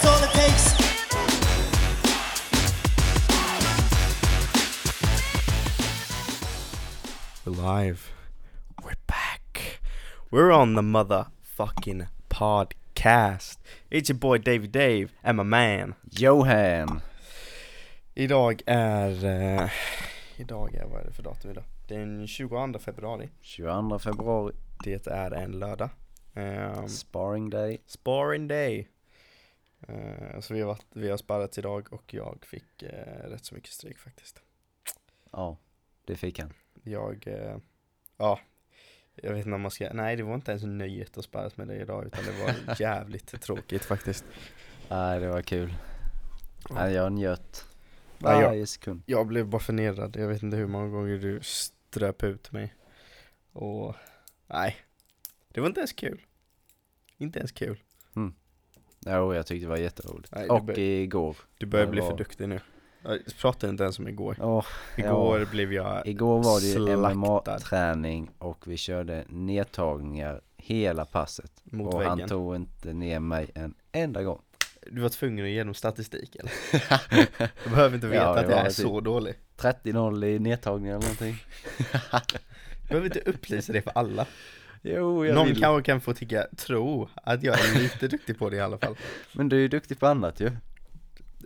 that's all it takes. We're live. We're back. We're on the motherfucking podcast. It's your boy Davy Dave and my man. Johan! Idag är... Eh, idag är, vad är det för datum idag? Den 22 februari. 22 februari, Det är en lördag. Um, sparring day. sparring day. Eh, så vi har, varit, vi har sparrat idag och jag fick eh, rätt så mycket stryk faktiskt. Ja, det fick han. Jag, eh, ja, jag vet inte om man ska, nej det var inte ens nöjet att sparras med dig idag utan det var jävligt tråkigt faktiskt. Nej, det var kul. Nej, jag njöt Ja, jag- varje sekund. Jag blev bara förnedrad, jag vet inte hur många gånger du ströp ut mig. Och, nej, det var inte ens kul. Inte ens kul. Jo, jag tyckte det var jätteroligt. Nej, Och bör- igår. Du börjar Det bli var- för duktig nu. Jag pratade inte ens om igår. Åh, Igår ja. blev jag Igår var det ju slaktad. MMA-träning och vi körde nedtagningar hela passet. mot och han väggen. tog inte ner mig en enda gång. Du var tvungen att ge dem statistik eller? Du behöver inte veta Ja, det att jag är typ- så dålig. 30-0 i nedtagningar eller någonting. Du behöver inte upplysa det för alla. Jo, jag Någon vill. kanske kan få tycka, tro att jag är lite duktig på det i alla fall. Men du är ju duktig på annat ju.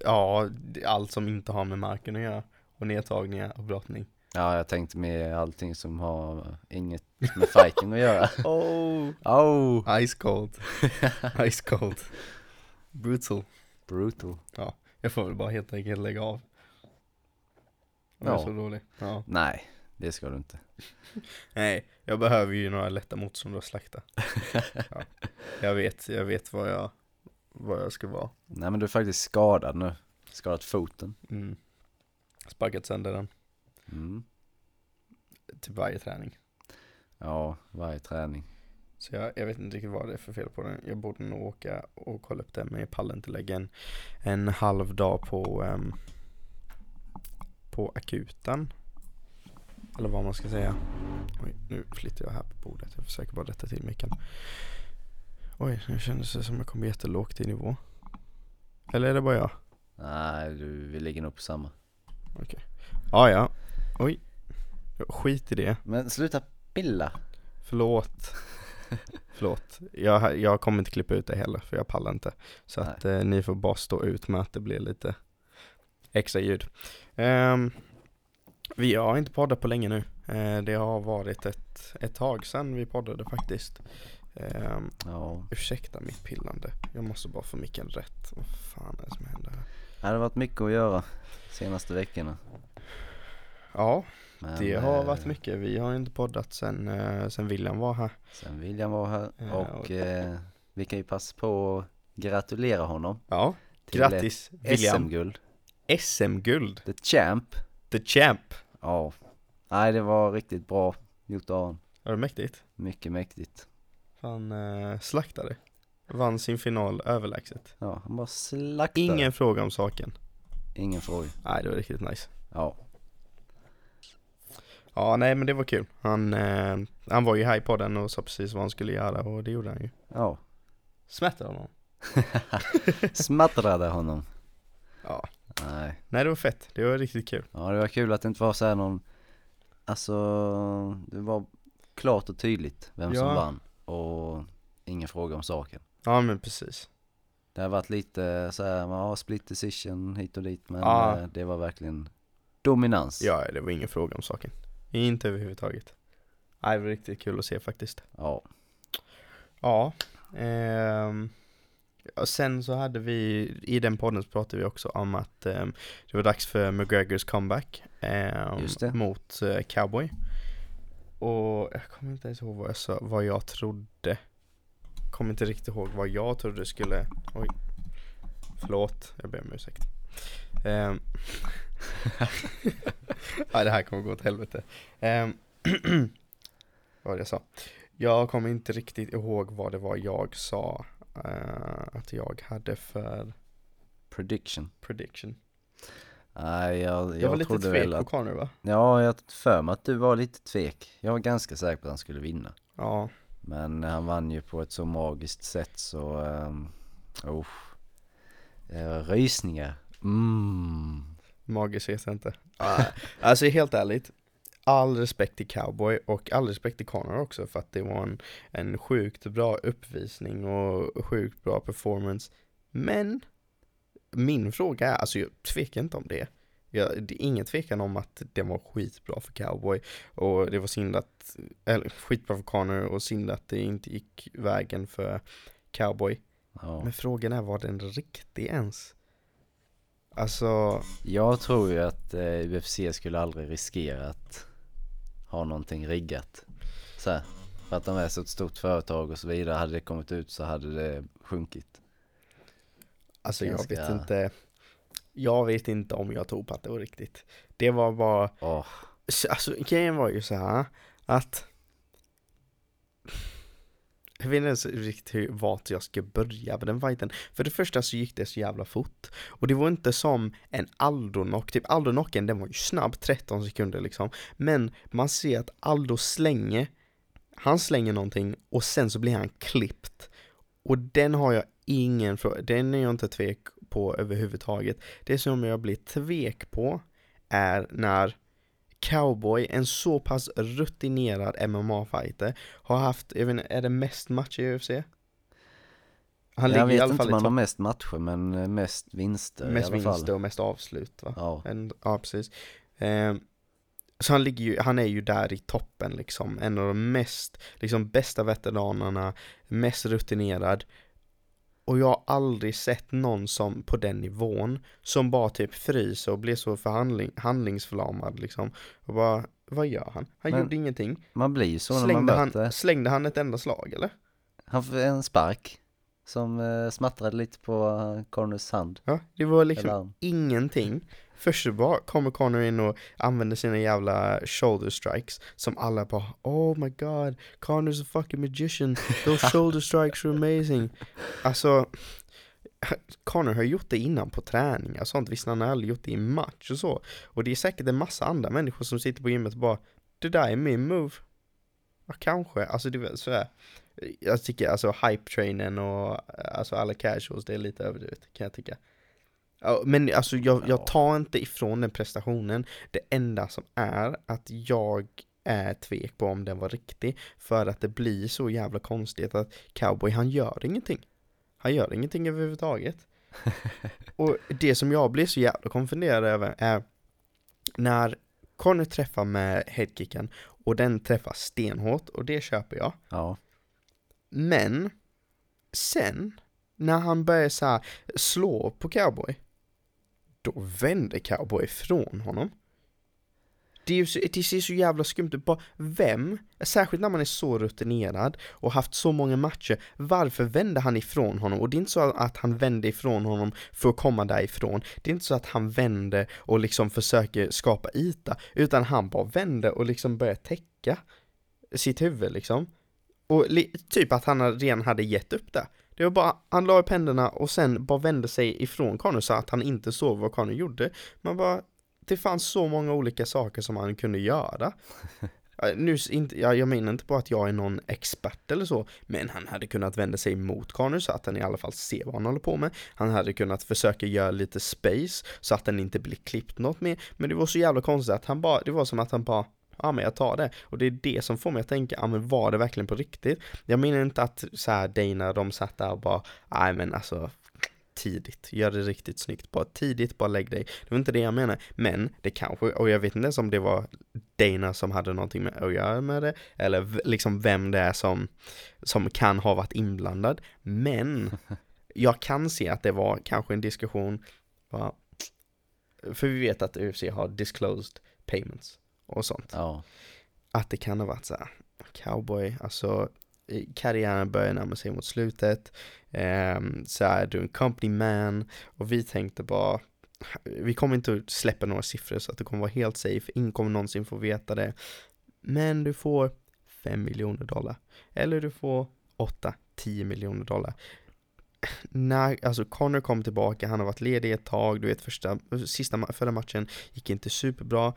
Ja, allt som inte har med marken att göra. Och nedtagningar och brottning. Ja, jag tänkte med allting som har inget med fighting att göra. Oh, Oh, ice cold. Ice cold. Brutal. brutal. Jag får väl bara helt enkelt lägga av. Jag är Ja. så dålig. Ja. Nej, det ska du inte. Nej, jag behöver ju några lätta motståndare att slakta. Ja. Jag vet, jag vet vad jag, vad jag ska vara. Nej men du är faktiskt skadad nu. Skadat foten. Mm. Sparkat sönder den Mm. till varje träning. Ja, varje träning. Så jag, jag vet inte riktigt vad det är för fel på den. Jag borde nog åka och kolla upp det men jag pallar inte lägga en, en halv dag på, ehm, på akuten. Eller vad man ska säga. Oj, nu flyttar jag här på bordet. Jag försöker bara rätta till micken. Oj, nu kändes det som jag kom jättelågt i nivå. Eller är det bara jag? Nej, du, vi ligger nog på samma. Ah, ja, Oj. Skit i det. Men sluta pilla. Förlåt. Förlåt. Jag, jag kommer inte klippa ut det heller för jag pallar inte. Så Nej. att eh, ni får bara stå ut med att det blir lite extra ljud. Ehm, vi har inte poddat på länge nu. Eh, det har varit ett, ett tag sedan vi poddade faktiskt. Um, Ja. ursäkta mitt pillande. Jag måste bara få micken rätt. Vad fan är det som händer här? Det hade varit mycket att göra senaste veckorna. Ja, Men, det har eh, varit mycket. Vi har inte poddat sen, eh, sen William var här. Sen William var här Ja, och och- eh, vi kan ju passa på att gratulera honom. Ja, grattis William. SM-guld. SM-guld. The Champ. The Champ. Ja. Nej, det var riktigt bra gjort av honom. Var det mäktigt? Mycket mäktigt. Han eh, slaktade. Vann sin final överlägset. Ja, han bara slaktade. Ingen fråga om saken. Ingen fråga. Nej, det var riktigt nice. Ja. Ja, nej men det var kul. Han, eh, han var ju här på den och sa precis vad han skulle göra och det gjorde han ju. Ja. Smättade honom. Smattrade honom. Ja. Nej. Nej, det var fett. Det var riktigt kul. Ja, det var kul att det inte var så här någon, alltså, det var klart och tydligt vem som Ja. vann och ingen fråga om saken. Ja, men precis. Det har varit lite så här, man har split decision hit och dit men Ja. eh, det var verkligen dominans. Ja, det var ingen fråga om saken. Inte överhuvudtaget. Nej, det var riktigt kul att se faktiskt. Ja. Ja, ehm, och sen så hade vi, i den podden så pratade vi också om att ehm, det var dags för McGregors comeback det. mot eh, Cowboy. Och jag kommer inte ens ihåg vad jag sa, vad jag trodde. Kommer inte riktigt ihåg vad jag trodde skulle, oj. Förlåt, jag ber om ursäkt. Um, ja, det här kommer gå åt helvete. Um, vad var det jag sa? Jag kommer inte riktigt ihåg vad det var jag sa eh, att jag hade för Prediction. prediction. Nej, jag, jag, Jag, var lite tvek väl på att, Connor va? ja, jag för mig att du var lite tvek. Jag var ganska säker på att han skulle vinna. Ja, Men han vann ju på ett så magiskt sätt så, um, oh. Eh, rysningar. Mm. Magiskt vet jag inte. Ah, alltså helt ärligt, all respekt till cowboy och all respekt till Connor också för att det var en, en sjukt bra uppvisning och sjukt bra performance. Men min fråga är, alltså jag tvekar inte om det. Jag, det är ingen tvekan om att det var skitbra för cowboy och det var synd att, eller skitbra för Connor och synd att det inte gick vägen för cowboy. Ja. Men frågan är, var den riktig ens? Alltså, Jag tror ju att eh, UFC skulle aldrig riskera att ha någonting riggat. Så här, för att de är så ett stort företag och så vidare. Hade det kommit ut så hade det sjunkit. Alltså jag vet inte Jag vet inte om jag tror på att det var riktigt Det var bara Åh, så- Alltså grejen var ju så här att jag vet inte ens riktigt hur, vart jag ska börja med den fighten. För det första så gick det så jävla fort. Och det var inte som en Aldo-knock. Typ Aldo-knocken den var ju snabb, 13 sekunder liksom. Men man ser att Aldo slänger Han slänger någonting och sen så blir han klippt. Och den har jag ingen fråga, den är jag inte tvek på överhuvudtaget. Det som jag blir tvek på är när Cowboy, en så pass rutinerad MMA-fighter, har haft, jag vet inte, är det mest matcher i UFC? Han jag ligger vet i alla inte fall om han har mest matcher men eh, mest vinster mest i alla fall. vinster och mest avslut va? Ja, En, ja, precis. Eh, så han ligger ju, han är ju där i toppen liksom, en av de mest, liksom bästa veteranerna, mest rutinerad. Och jag har aldrig sett någon som på den nivån, som bara typ fryser och blir så förhandling, handlingsförlamad liksom. Och bara, vad gör han? Han Men- gjorde ingenting. man blir ju så när man Slängde möter. han, slängde han ett enda slag eller? Han får en spark som eh, smattrade lite på uh, Corners hand. Ja, det var liksom Eller ingenting. Först så bara kommer Connor in och använder sina jävla shoulder strikes som alla bara Oh my god, Connor's a fucking magician, those shoulder strikes are amazing. Alltså, Connor har gjort det innan på träning och sånt, visst han har aldrig gjort det i match och så. Och det är säkert en massa andra människor som sitter på gymmet och bara Det där är min move. Ja, kanske, alltså det är så här. Jag tycker alltså hype-trainen och alltså alla casuals, det är lite överdrivet kan jag tycka. Ja, men alltså jag, Ja. jag tar inte ifrån den prestationen. Det enda som är att jag är tvek på om den var riktig. För att det blir så jävla konstigt att cowboy han gör ingenting. Han gör ingenting överhuvudtaget. Och det som jag blir så jävla konfunderad över är när Conny träffar med headkicken och den träffar stenhårt och det köper jag. Ja, Men sen när han börjar så här slå på cowboy då vänder cowboy ifrån honom. Det, är ju så, det ser så jävla skumt ut. Bara, vem, särskilt när man är så rutinerad och haft så många matcher, varför vände han ifrån honom? Och det är inte så att han vände ifrån honom för att komma därifrån. Det är inte så att han vände och liksom försöker skapa yta, utan han bara vände och liksom börjar täcka sitt huvud liksom. Och li- typ att han redan hade gett upp det. Det var bara, han la upp händerna och sen bara vände sig ifrån Connor så att han inte såg vad Connor gjorde. Man bara, det fanns så många olika saker som han kunde göra. Nu, inte, ja, jag menar inte på att jag är någon expert eller så, men han hade kunnat vända sig mot Connor så att han i alla fall ser vad han håller på med. Han hade kunnat försöka göra lite space så att den inte blir klippt något mer. Men det var så jävla konstigt att han bara, det var som att han bara Ja men jag tar det. Och det är det som får mig att tänka, ja men var det verkligen på riktigt? Jag menar inte att så här Dana, de satt där och bara, nej men alltså tidigt, gör det riktigt snyggt, bara tidigt, bara lägg dig. Det var inte det jag menar, men det kanske, och jag vet inte ens om det var Dana som hade någonting med att göra med det, eller liksom vem det är som, som kan ha varit inblandad, men jag kan se att det var kanske en diskussion, för vi vet att UFC har disclosed payments och sånt ja, att det kan ha varit så här, cowboy, alltså karriären börjar närma sig mot slutet, ehm, så är du en company man och vi tänkte bara vi kommer inte att släppa några siffror så att det kommer vara helt safe, ingen kommer någonsin få veta det. Men du får 5 miljoner dollar. Eller du får 8-10 miljoner dollar. När, alltså Connor kom tillbaka, han har varit ledig ett tag, du vet första, sista, förra matchen gick inte superbra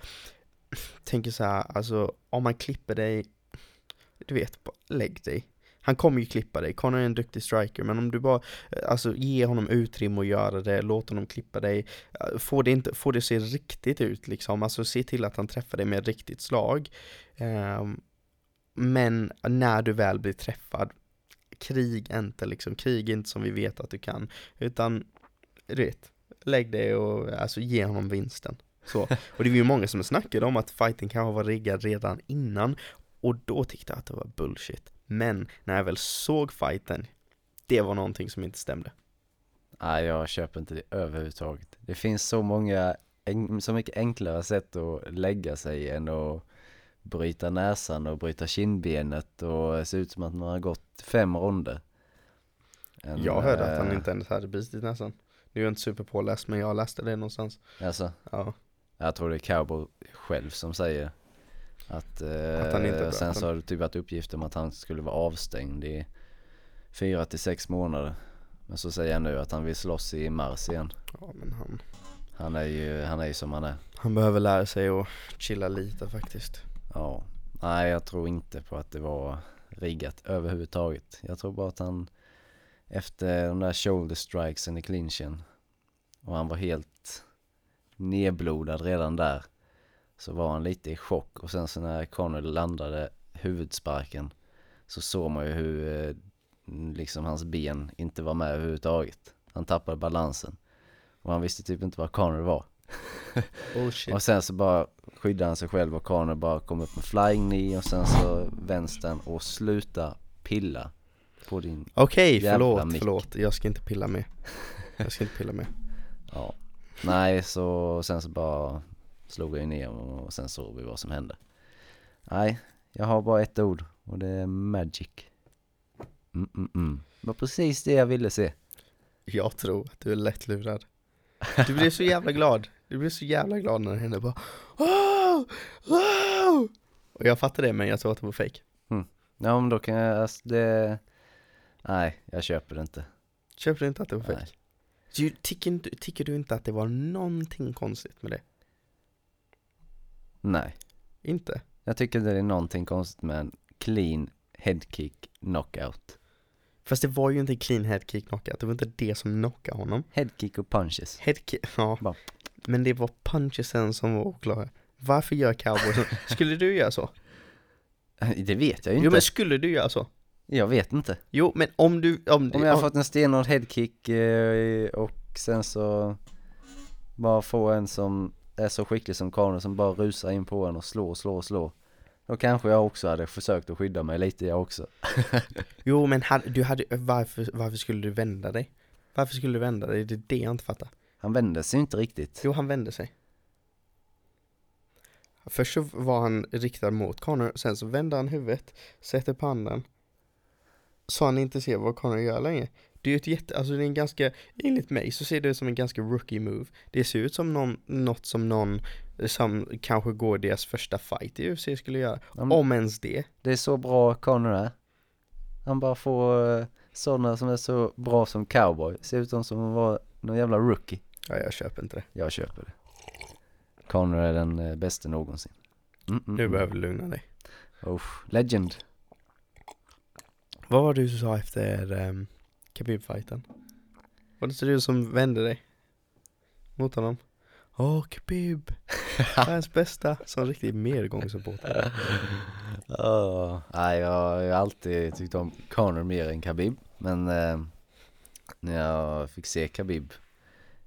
tänker så här, alltså om man klipper dig, du vet, lägg dig. Han kommer ju klippa dig, Connor är en duktig striker, men om du bara, eh, alltså ge honom utrymme att göra det, låt honom klippa dig, eh, få det, inte, få det se riktigt ut liksom, alltså se till att han träffar dig med ett riktigt slag. Um, men när du väl blir träffad, krig inte liksom, krig inte som vi vet att du kan, utan du vet, lägg dig och alltså ge honom vinsten. Så. Och det var ju många som snackade om att fighten kanske var riggad redan innan och då tyckte jag att det var bullshit. Men när jag väl såg fighten, det var någonting som inte stämde. Nej, jag köper inte det överhuvudtaget. Det finns så många, så mycket enklare sätt att lägga sig än att bryta näsan och bryta kindbenet och se ut som att man har gått fem ronder. En, jag hörde att han inte ens hade bitit näsan. Nu är jag inte superpåläst men jag läste det någonstans. Alltså? Ja. Jag tror det är Cowboy själv som säger att, eh, att han inte sen så har det typ varit uppgifter om att han skulle vara avstängd i fyra till sex månader. Men så säger han nu att han vill slåss i mars igen. Ja men han Han är ju, han är ju som han är. Han behöver lära sig att chilla lite faktiskt. Ja. Nej jag tror inte på att det var riggat överhuvudtaget. Jag tror bara att han efter de där shoulder strikesen i clinchen och han var helt nedblodad redan där så var han lite i chock och sen så när Connor landade huvudsparken så såg man ju hur eh, liksom hans ben inte var med överhuvudtaget. Han tappade balansen och han visste typ inte var Connor var. Bullshit. och sen så bara skyddade han sig själv och Connor bara kom upp med flying knee och sen så vänstern och sluta pilla på din Okej, okay, förlåt, mick. förlåt. Jag ska inte pilla med. Jag ska inte pilla med. ja. Nej, så sen så bara slog jag ner och sen såg vi vad som hände. Nej, jag har bara ett ord och det är magic. Mm, mm, mm. Det var precis det jag ville se. Jag tror att du är lättlurad. Du blev så jävla glad. Du blev så jävla glad när det hände bara wow, wow. Och jag fattade det men jag tror att det var fake. Mm. Ja men då kan jag, alltså det Nej, jag köper det inte. Köper du inte att det var fake? Du, tycker, tycker du inte att det var någonting konstigt med det? Nej. Inte? Jag tycker det är någonting konstigt med en clean headkick knockout. Fast det var ju inte clean headkick knockout, det var inte det som knockade honom. Headkick och punches. Headkick, ja. Bara. Men det var punchesen som var oklara. Varför gör cowboy så? Skulle du göra så? Det vet jag ju inte. Jo men skulle du göra så? Jag vet inte. Jo, men om du... Om, om jag har fått en stenhård headkick eh, och sen så bara få en som är så skicklig som Karne som bara rusar in på en och slår, slår, slår. Då kanske jag också hade försökt att skydda mig lite jag också. jo, men hade, du hade, varför, varför skulle du vända dig? Varför skulle du vända dig? Det är det jag inte fattar. Han vände sig inte riktigt. Jo, han vände sig. Först så var han riktad mot Connor, sen så vände han huvudet, sätter på handen så han inte ser vad Connor gör längre. Det är ju ett jätte, alltså det är en ganska, enligt mig så ser det ut som en ganska rookie move. Det ser ut som någon, något som någon som kanske går deras första fight i UFC skulle göra. Mm. Om ens det. Det är så bra Connor är. Han bara får uh, sådana som är så bra som cowboy. Ser ut som att vara någon jävla rookie. Ja, jag köper inte det. Jag köper det. Connor är den uh, bästa någonsin. Mm, mm, du mm. behöver lugna dig. Oh, legend. Vad var det du sa efter um, Khabib-fighten? Var det inte du som vände dig? Mot honom? Åh, Khabib! Världens bästa! Som riktig medgångssupporter. oh, nej, jag har alltid tyckt om Conor mer än Khabib. Men eh, när jag fick se Khabib,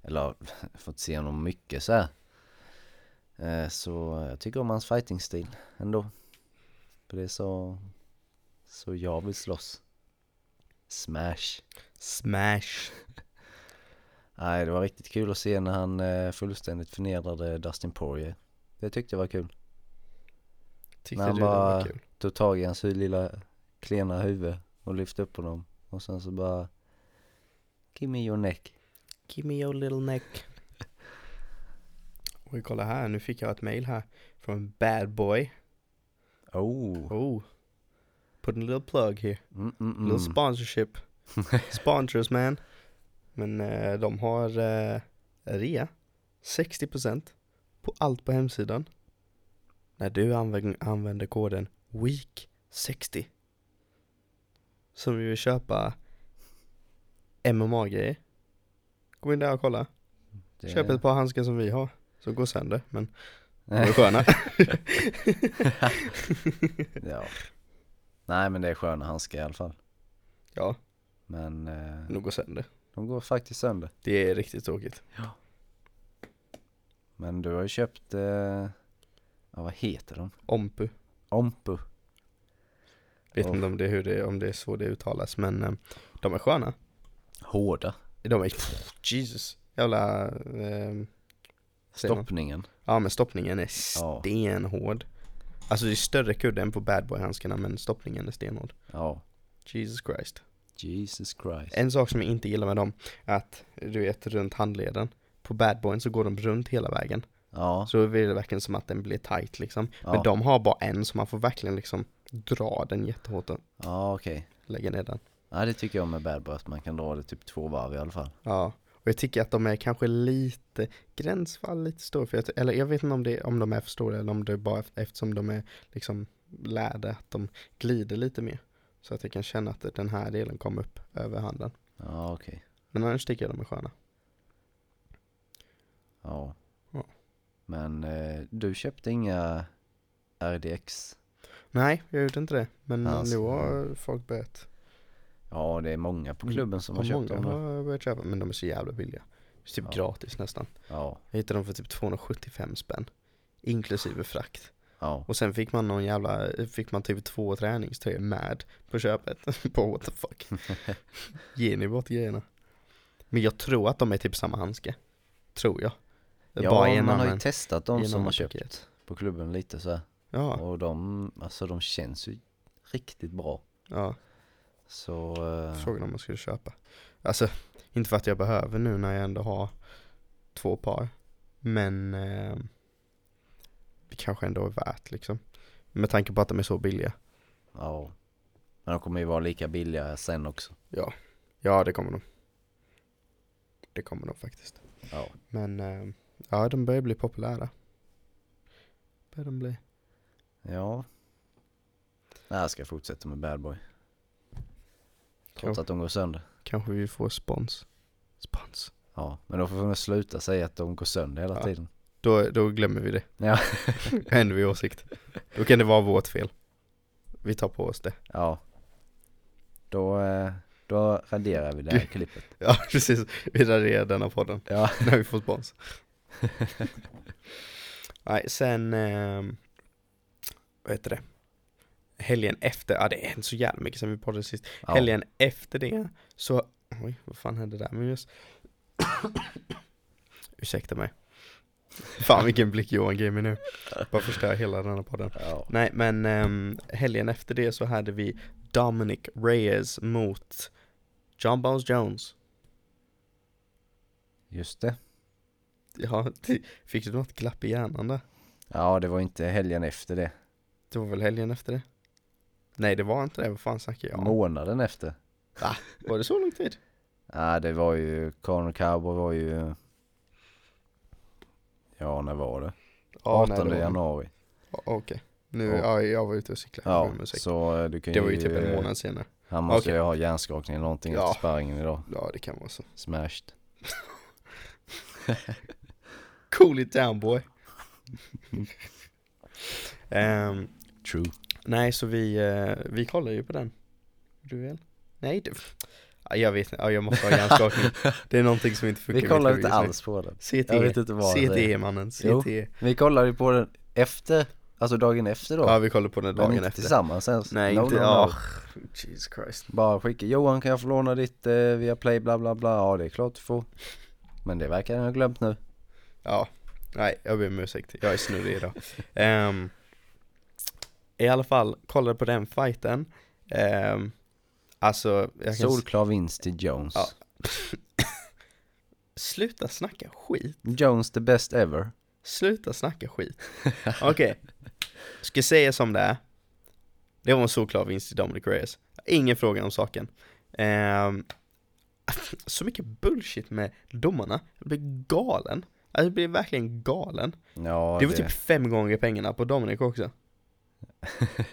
eller fått se honom mycket så här, eh, Så jag tycker om hans fighting-stil ändå. För det är så så jag vill slåss. Smash. Smash. Nej, det var riktigt kul att se när han eh, fullständigt förnedrade Dustin Poirier. Det tyckte jag var kul. Tyckte när han du bara det var kul? tog tag i hans lilla klena huvud och lyfte upp honom. Och sen så bara Give me your neck. Give me your little neck. Oj, kolla här. Nu fick jag ett mail här från Bad Boy. Oh. Oh. Putting a little plug here. Mm, mm, mm. Little sponsorship. Sponsors man. Men eh, de har eh, rea. 60% på allt på hemsidan. När du använder, använder koden WEEK60. som vill köpa MMA-grejer. Gå in där och kolla. Det... Köp ett par handskar som vi har. Som går sönder, men de är sköna. ja. Nej men det är sköna handskar i alla fall. ja, Men eh, de går sönder. de går faktiskt sönder. Det är riktigt tråkigt. Men du har ju köpt, eh, ja vad heter de? Ompu. Ompu. Vet inte om det, hur det, om det är så det uttalas, men eh, de är sköna. Hårda. De är, Jesus, jävla, eh? Stoppningen. Ja men stoppningen är Ja. Alltså det är större kudde än på badboy-handskarna men stoppningen är stenhård. Ja. Jesus Christ. Jesus Christ. En sak som jag inte gillar med dem är att du vet runt handleden. På badboyen så går de runt hela vägen. Ja. Så det verkligen som att den blir tight liksom. Men Ja, de har bara en så man får verkligen liksom dra den jättehårt och ja okej. lägga ner den. Ja det tycker jag med bad boy, att man kan dra det typ två varv i alla fall. Ja. Och jag tycker att de är kanske lite, gränsfall lite stora för jag, eller jag vet inte om, det, om de är för stora eller om det är bara eftersom de är liksom lärde att de glider lite mer. Så att jag kan känna att den här delen kommer upp över handen. Ja okej. Men annars tycker jag de är sköna. Ja. Ja. Men eh, du köpte inga RDX? Nej, jag gjorde inte det. Men Alltså. nu har folk börjat. Ja det är många på klubben som har köpt många dem nu. har börjat köpa, men de är så jävla billiga. Det är typ Ja. gratis nästan. Ja. Jag hittade dem för typ 275 spänn. Inklusive frakt. Ja. Och sen fick man någon jävla, fick man typ två träningströjor med på köpet. på what the fuck. Ger ni bort grejerna? Men jag tror att de är typ samma handske. Tror jag. Ja Bara man har ju testat de som har köpt paket. på klubben lite så här. Ja, Och de, alltså de känns ju riktigt bra. ja. Så, eh, Frågan om man skulle köpa. Alltså, inte för att jag behöver nu när jag ändå har två par. Men eh, det kanske ändå är värt liksom. Med tanke på att de är så billiga. ja. Men de kommer ju vara lika billiga sen också. Ja, ja det kommer de. Det kommer de faktiskt. Ja. Men eh, ja, de börjar bli populära. Börjar de bli. Ja. Jag ska fortsätta med bad boy. Trots att de går sönder. kanske vi får spons. Spons. Ja, men då får man sluta säga att de går sönder hela Ja. tiden. Då, då glömmer vi det. Ja. Ändrar vi åsikt. Då kan det vara vårt fel. Vi tar på oss det. Ja. Då, eh, då raderar vi det här klippet. Ja, precis. Vi raderar denna podden. Ja. när vi får spons. Nej, sen, eh, vad heter det? Helgen efter, ja det är inte så jävla mycket sen vi poddade sist. ja. Helgen efter det så, oj vad fan hände där? Men just, ursäkta mig. Fan vilken blick Johan ger mig nu. Bara förstör hela denna podden. Ja. Nej men ehm, helgen efter det så hade vi Dominic Reyes mot John Bones Jones. Just det. Ja, fick du något glapp i hjärnan där? Ja, det var inte helgen efter det. Det var väl helgen efter det? Nej det var inte det, vad fan snackar jag om? Månaden efter. Var det så lång tid? Ja, det var ju, Conor Cowboy var ju, ja när var det? Ja, 18 nej, det januari. Ja, Okej, nu, Ja. ja. jag var ute och cyklade Ja, med musik. så eh, du kan Det var ju typ en månad senare. Han måste Okej. ju ha hjärnskakning eller någonting Ja. efter sparringen idag. Ja det kan vara så. Smashed. Cool it down boy. Ehm, True. Nej så vi, eh, vi kollar ju på den. Du vill? Nej du. Ja, jag vet inte, ja, jag måste ha hjärnskakning. Det är någonting som inte funkar Vi kollar inte alls på den. CTE. Jag vet inte vad det CTE mannen, Jo. CTE. Vi kollade ju på den efter, alltså dagen efter då. Ja vi kollar på den men dagen inte efter. tillsammans ens. Nej No, inte, no, no. ja. Jesus Christ. Bara skicka, Johan kan jag få låna ditt eh, via play bla bla bla. Ja det är klart du får. Men det verkar han ha glömt nu. Ja, nej jag ber om ursäkt, jag är snurrig idag. Ehm, I alla fall, kollade på den fighten. Um, alltså, jag kan Solklar vinst till Jones. Ja. sluta snacka skit. Jones the best ever. Sluta snacka skit. Okej, ska säga som det är. Det var en solklar vinst till Dominic Reyes. Ingen fråga om saken. Ehm, så mycket bullshit med domarna. Jag blir galen. Alltså, jag blir verkligen galen. Ja det var typ fem gånger pengarna på Dominic också.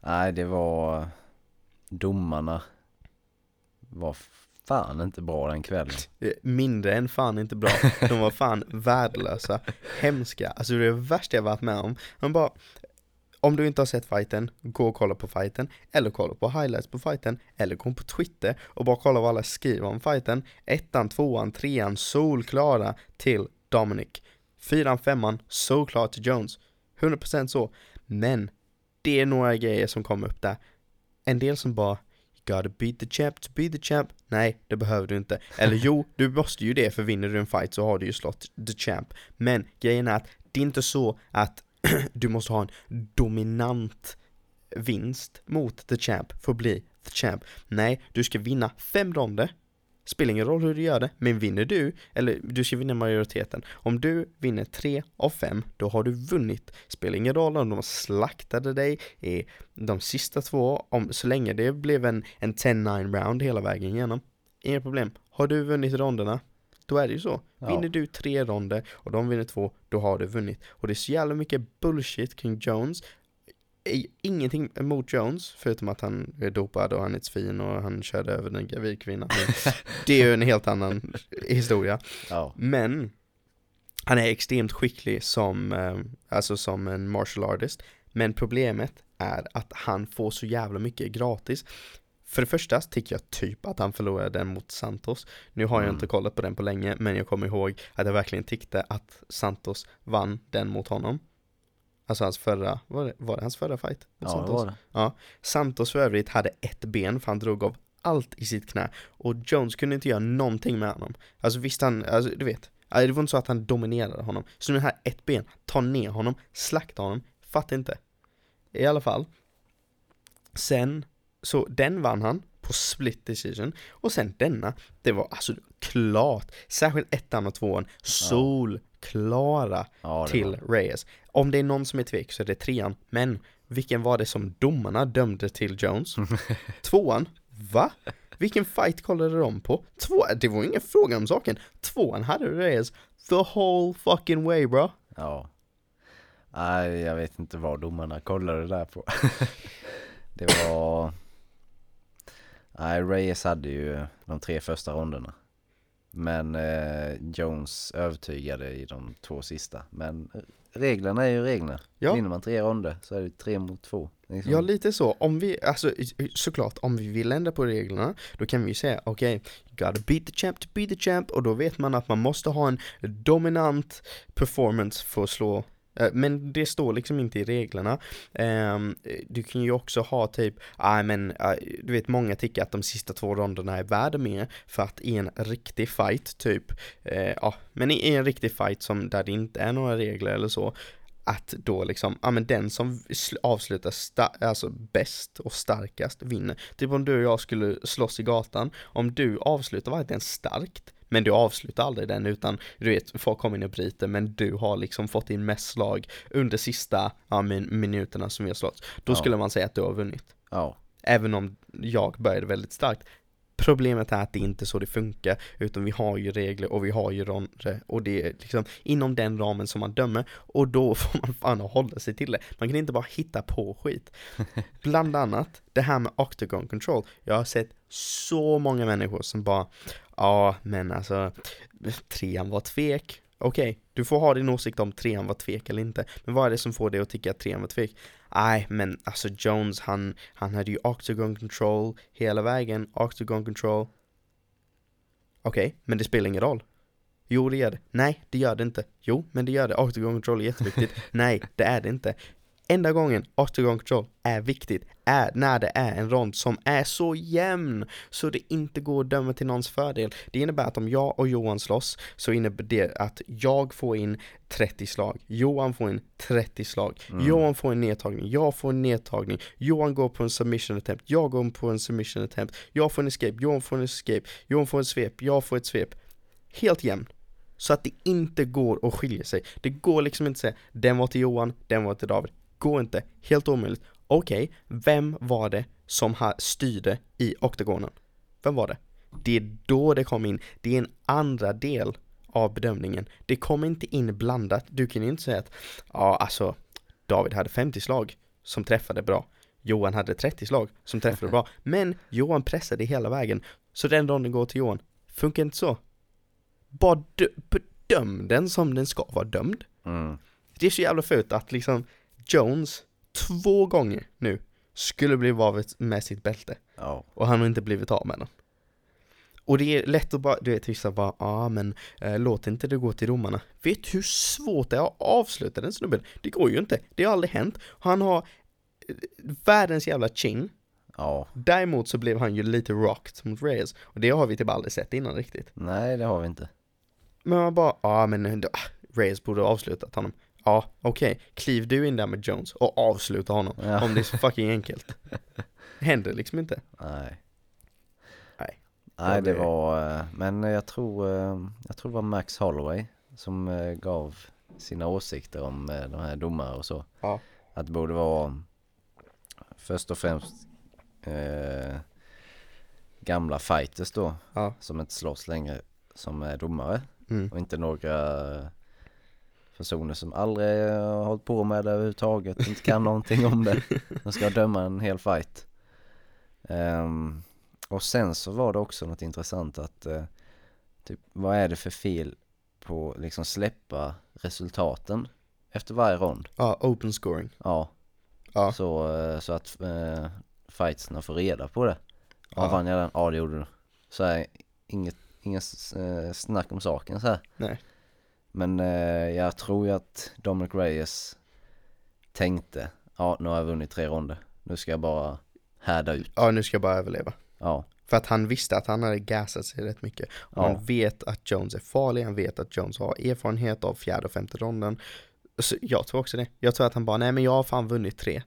Nej det var domarna var fan inte bra den kvällen. Eh, Mindre än fan inte bra. De var fan värdelösa, hemska. Alltså det är det värsta jag varit med om. Man bara, om du inte har sett fighten, gå och kolla på fighten, eller kolla på highlights på fighten, eller gå på Twitter och bara kolla vad alla skriver om fighten. Ettan, tvåan, trean, solklara till Dominic. Fyran, femman, solklar till Jones. 100% så. Men, det är några grejer som kommer upp där. En del som bara You gotta beat the champ to beat the champ. Nej, det behöver du inte. Eller jo, du måste ju det för vinner du en fight så har du ju slått the champ. Men grejen är att det är inte så att du måste ha en dominant vinst mot the champ för att bli the champ. Nej, du ska vinna fem ronder. Spelar ingen roll hur du gör det, men vinner du, eller du ska vinna majoriteten. Om du vinner tre av fem, då har du vunnit. Spelar ingen roll om de slaktade dig i de sista två, om, så länge det blev en, en 10-9 round hela vägen igenom. Inga problem. Har du vunnit ronderna, då är det ju så. Ja. Vinner du tre ronder och de vinner två, då har du vunnit. Och det är så jävla mycket bullshit kring Jones. Ingenting emot Jones, förutom att han är dopad och han är svin och han körde över den gravid kvinnan. Det är ju en helt annan historia. Ja, Men han är extremt skicklig som, eh, alltså som en martial artist. Men problemet är att han får så jävla mycket gratis. För det första tycker jag typ att han förlorade den mot Santos. Nu har jag Mm. inte kollat på den på länge, men jag kommer ihåg att jag verkligen tyckte att Santos vann den mot honom. Alltså hans förra, var det, var det hans förra fight? Ja det Santos? var det. Santos för övrigt hade ett ben för han drog av allt i sitt knä och Jones kunde inte göra någonting med honom. Alltså visst han, alltså du vet, det var inte så att han dominerade honom. Så nu här ett ben, ta ner honom, slakta honom, fattar inte. I alla fall. Sen, så den vann han på split decision och sen denna, det var alltså klart, särskilt ettan och tvåan, solklara Ja, till var. Reyes. Om det är någon som är tvek så är det trean, men vilken var det som domarna dömde till Jones? Tvåan, va? Vilken fight kollade de på? Två, det var ingen fråga om saken. Tvåan hade Reyes the whole fucking way bro. Ja. Nej, jag vet inte vad domarna kollade där på. det var... Nej, Reyes hade ju de tre första ronderna. Men eh, Jones övertygade i de två sista. Men eh, reglerna är ju reglerna. Ja. Vinner man tre ronder så är det tre mot två. Liksom. Ja, lite så. Om vi, alltså såklart, om vi vill ändra på reglerna, då kan vi ju säga okej, you gotta beat the champ to beat the champ, och då vet man att man måste ha en dominant performance för att slå Eh, men det står liksom inte i reglerna. Ehm, du kan ju också ha typ, nej men, ah, du vet många tycker att de sista två ronderna är värda mer för att i en riktig fight typ, eh, ja, men i en riktig fight som där det inte är några regler eller så, att då liksom, ja men den som avslutar alltså bäst och starkast vinner. Typ om du och jag skulle slåss i gatan, om du avslutar varje starkt, men du avslutar aldrig den utan du vet, folk kommer in och bryter men du har liksom fått in mest slag under sista ja, min- minuterna som vi har slått. Då Ja. skulle man säga att du har vunnit. Ja, Även om jag började väldigt starkt. Problemet är att det inte är så det funkar, utan vi har ju regler och vi har ju ronder och det är liksom inom den ramen som man dömer och då får man fan hålla sig till det. Man kan inte bara hitta på skit. Bland annat det här med octagon control. Jag har sett så många människor som bara, ja men alltså, trean var tvek. Okej, du får ha din åsikt om trean var tvek eller inte, men vad är det som får dig att tycka att trean var tvek? Nej, men alltså Jones, han, han hade ju octagon control hela vägen, octagon control. Okej, men det spelar ingen roll. Jo, det gör det. Nej, det gör det inte. Jo, men det gör det. Octagon control är jätteviktigt. Nej, det är det inte. Enda gången octagon control är viktigt är när det är en rond som är så jämn så det inte går att döma till någons fördel. Det innebär att om jag och Johan slåss så innebär det att jag får in 30 slag, Johan får in 30 slag, Mm. Johan får en nedtagning, jag får en nedtagning, Johan går på en submission attempt, jag går på en submission attempt, jag får en escape, Johan får en escape, Johan får en svep, jag får ett svep. Helt jämn. Så att det inte går att skilja sig. Det går liksom inte att säga den var till Johan, den var till David. Går inte. Helt omöjligt. Okej, vem var det som styrde i oktagonen? Vem var det? Det är då det kom in. Det är en andra del av bedömningen. Det kommer inte in blandat. Du kan ju inte säga att ja, alltså David hade 50 slag som träffade bra. Johan hade 30 slag som träffade bra. Men Johan pressade hela vägen. Så den ronden går till Johan. Funkar inte så. Bara dö- bedöm den som den ska vara dömd. Mm. Det är så jävla fult att liksom Jones två gånger nu skulle bli av med sitt bälte Ja. och han har inte blivit av med den. Och det är lätt att bara, du vet vissa bara, ja ah, men eh, låt inte det gå till domarna. Vet hur svårt det är att avsluta den snubben? Det går ju inte, det har aldrig hänt. Han har eh, världens jävla chin. Ja. Däremot så blev han ju lite rocked mot Reyes. Och det har vi typ aldrig sett innan riktigt. Nej, det har vi inte. Men man bara, ja ah, men Reyes borde ha avslutat honom. Ja, okej. Kliv du in där med Jones och avsluta honom. Ja. Om det är så fucking enkelt. Händer liksom inte. Nej. Nej. Nej, det var, eh, men jag tror, eh, jag tror det var Max Holloway som eh, gav sina åsikter om de här domare och så. Ja. Att det borde vara först och främst eh, gamla fighters då, Ja. som inte slåss längre, som är domare. Mm. Och inte några personer som aldrig har hållit på med det överhuvudtaget, inte kan någonting om det. De ska döma en hel fight. Ehm, och sen så var det också något intressant att eh, typ, vad är det för fel på liksom släppa resultaten efter varje rond? Ja, open scoring. Ja, Ja. så, eh, så att eh, fightsarna får reda på det. Ja, Ja. vann jag den? Ja, det gjorde du. Så här, inget, inget eh, snack om saken så här. Nej. Men eh, jag tror ju att Dominic Reyes tänkte, ja nu har jag vunnit tre ronder. Nu ska jag bara härda ut. Ja, nu ska jag bara överleva. Ja, För att han visste att han hade gassat sig rätt mycket. Och Ja. han vet att Jones är farlig, han vet att Jones har erfarenhet av fjärde och femte ronden. Så jag tror också det. Jag tror att han bara, nej men jag har fan vunnit tre.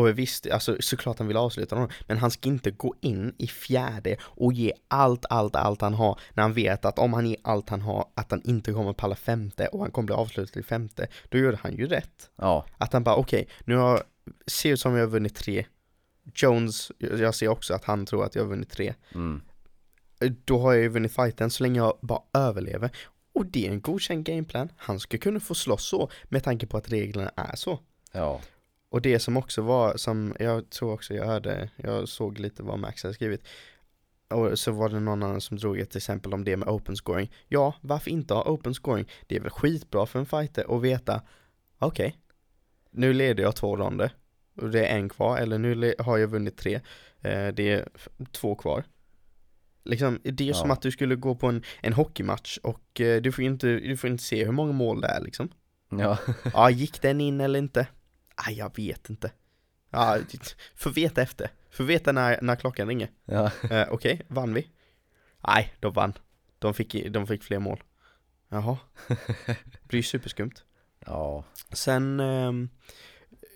Och visst, alltså såklart han vill avsluta honom, men han ska inte gå in i fjärde och ge allt, allt, allt han har när han vet att om han ger allt han har, att han inte kommer palla femte och han kommer bli avslutad i femte. Då gör han ju rätt. ja, Att han bara, okej, nu har, ser ut som jag har vunnit tre. Jones, jag ser också att han tror att jag har vunnit tre. mm, Då har jag ju vunnit fighten så länge jag bara överlever. Och det är en godkänd gameplan. Han ska kunna få slåss så med tanke på att reglerna är så. ja, Och det som också var, som jag tror också jag hörde, jag såg lite vad Max hade skrivit. Och så var det någon annan som drog ett exempel om det med open scoring. Ja, varför inte ha open scoring? Det är väl skitbra för en fighter att veta, okej, nu leder jag två ronder. Och det är en kvar, eller nu har jag vunnit tre. Eh, det är två kvar. Liksom, det är ju som Ja. att du skulle gå på en, en hockeymatch och eh, du får inte, du får inte se hur många mål det är liksom. ja, Ja, gick den in eller inte? Ah, jag vet inte. Ja, får veta efter. Får veta när, när klockan ringer. ja, Eh, Okej, vann vi? Nej, de vann. De fick, de fick fler mål. Jaha. Det blir ju superskumt. ja, Sen ehm,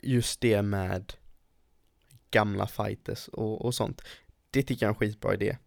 just det med gamla fighters och, och sånt. Det tycker jag är en skitbra idé.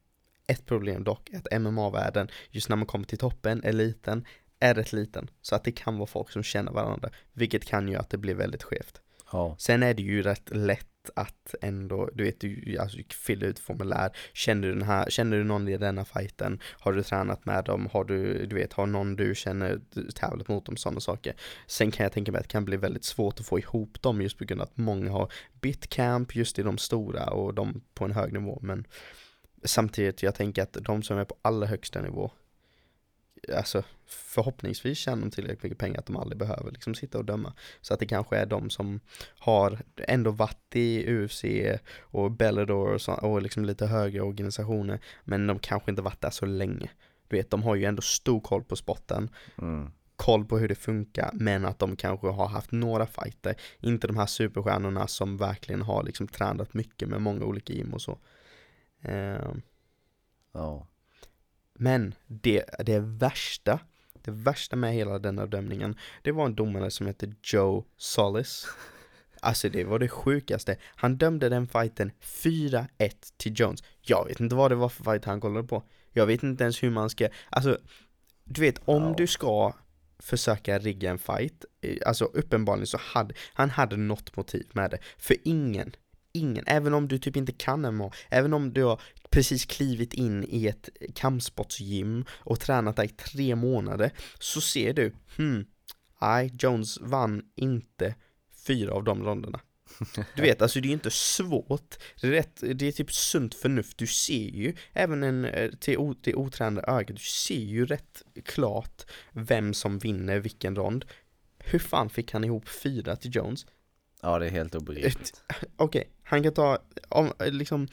Ett problem dock att MMA-världen, just när man kommer till toppen, eliten, är rätt liten. Så att det kan vara folk som känner varandra, vilket kan göra att det blir väldigt skevt ja, Sen är det ju rätt lätt att ändå, du vet, du alltså, fylla ut formulär. Känner du, den här, känner du någon i denna fighten? Har du tränat med dem? Har du, du vet, har någon du känner tävlat mot dem? Sådana saker. Sen kan jag tänka mig att det kan bli väldigt svårt att få ihop dem just på grund av att många har bitcamp just i de stora och de på en hög nivå. Men samtidigt, jag tänker att de som är på allra högsta nivå Alltså förhoppningsvis tjänar de tillräckligt mycket pengar att de aldrig behöver liksom sitta och döma. Så att det kanske är de som har ändå varit i UFC och Bellator och, så, och liksom lite högre organisationer men de kanske inte varit där så länge. Du vet, de har ju ändå stor koll på spotten, mm, koll på hur det funkar men att de kanske har haft några fighter, inte de här superstjärnorna som verkligen har liksom tränat mycket med många olika gym och så. Ehm, ja, men det, det värsta, det värsta med hela den här dömningen, det var en domare som hette Joe Solis. Alltså det var det sjukaste. Han dömde den fighten 4-1 till Jones. Jag vet inte vad det var för fight han kollade på. Jag vet inte ens hur man ska, alltså du vet om du ska försöka rigga en fight, eh, alltså uppenbarligen så hade, han hade något motiv med det. För ingen, ingen, även om du typ inte kan MMA, även om du har precis klivit in i ett kampsportsgym och tränat där i tre månader, så ser du, hmm, nej, Jones vann inte fyra av de ronderna. Du vet, alltså det är ju inte svårt. Det är, rätt, det är typ sunt förnuft. Du ser ju, även en, eh, till, till otränade ögat, du ser ju rätt klart vem som vinner vilken rond. Hur fan fick han ihop fyra till Jones? Ja, det är helt obegripligt. Okej, han kan ta, om, liksom,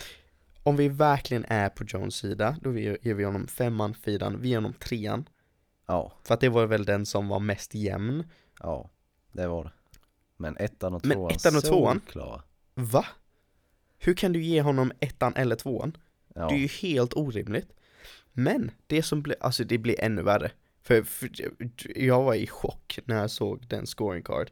om vi verkligen är på Jones sida, då ger vi honom femman, fyran, vi ger honom trean. Ja, För att det var väl den som var mest jämn. ja, det var det. Men ettan och Men tvåan, ettan och tvåan? solklara. Va? Hur kan du ge honom ettan eller tvåan? Ja, Det är ju helt orimligt. Men det som blir, alltså det blir ännu värre. För, för jag var i chock när jag såg den scoring card.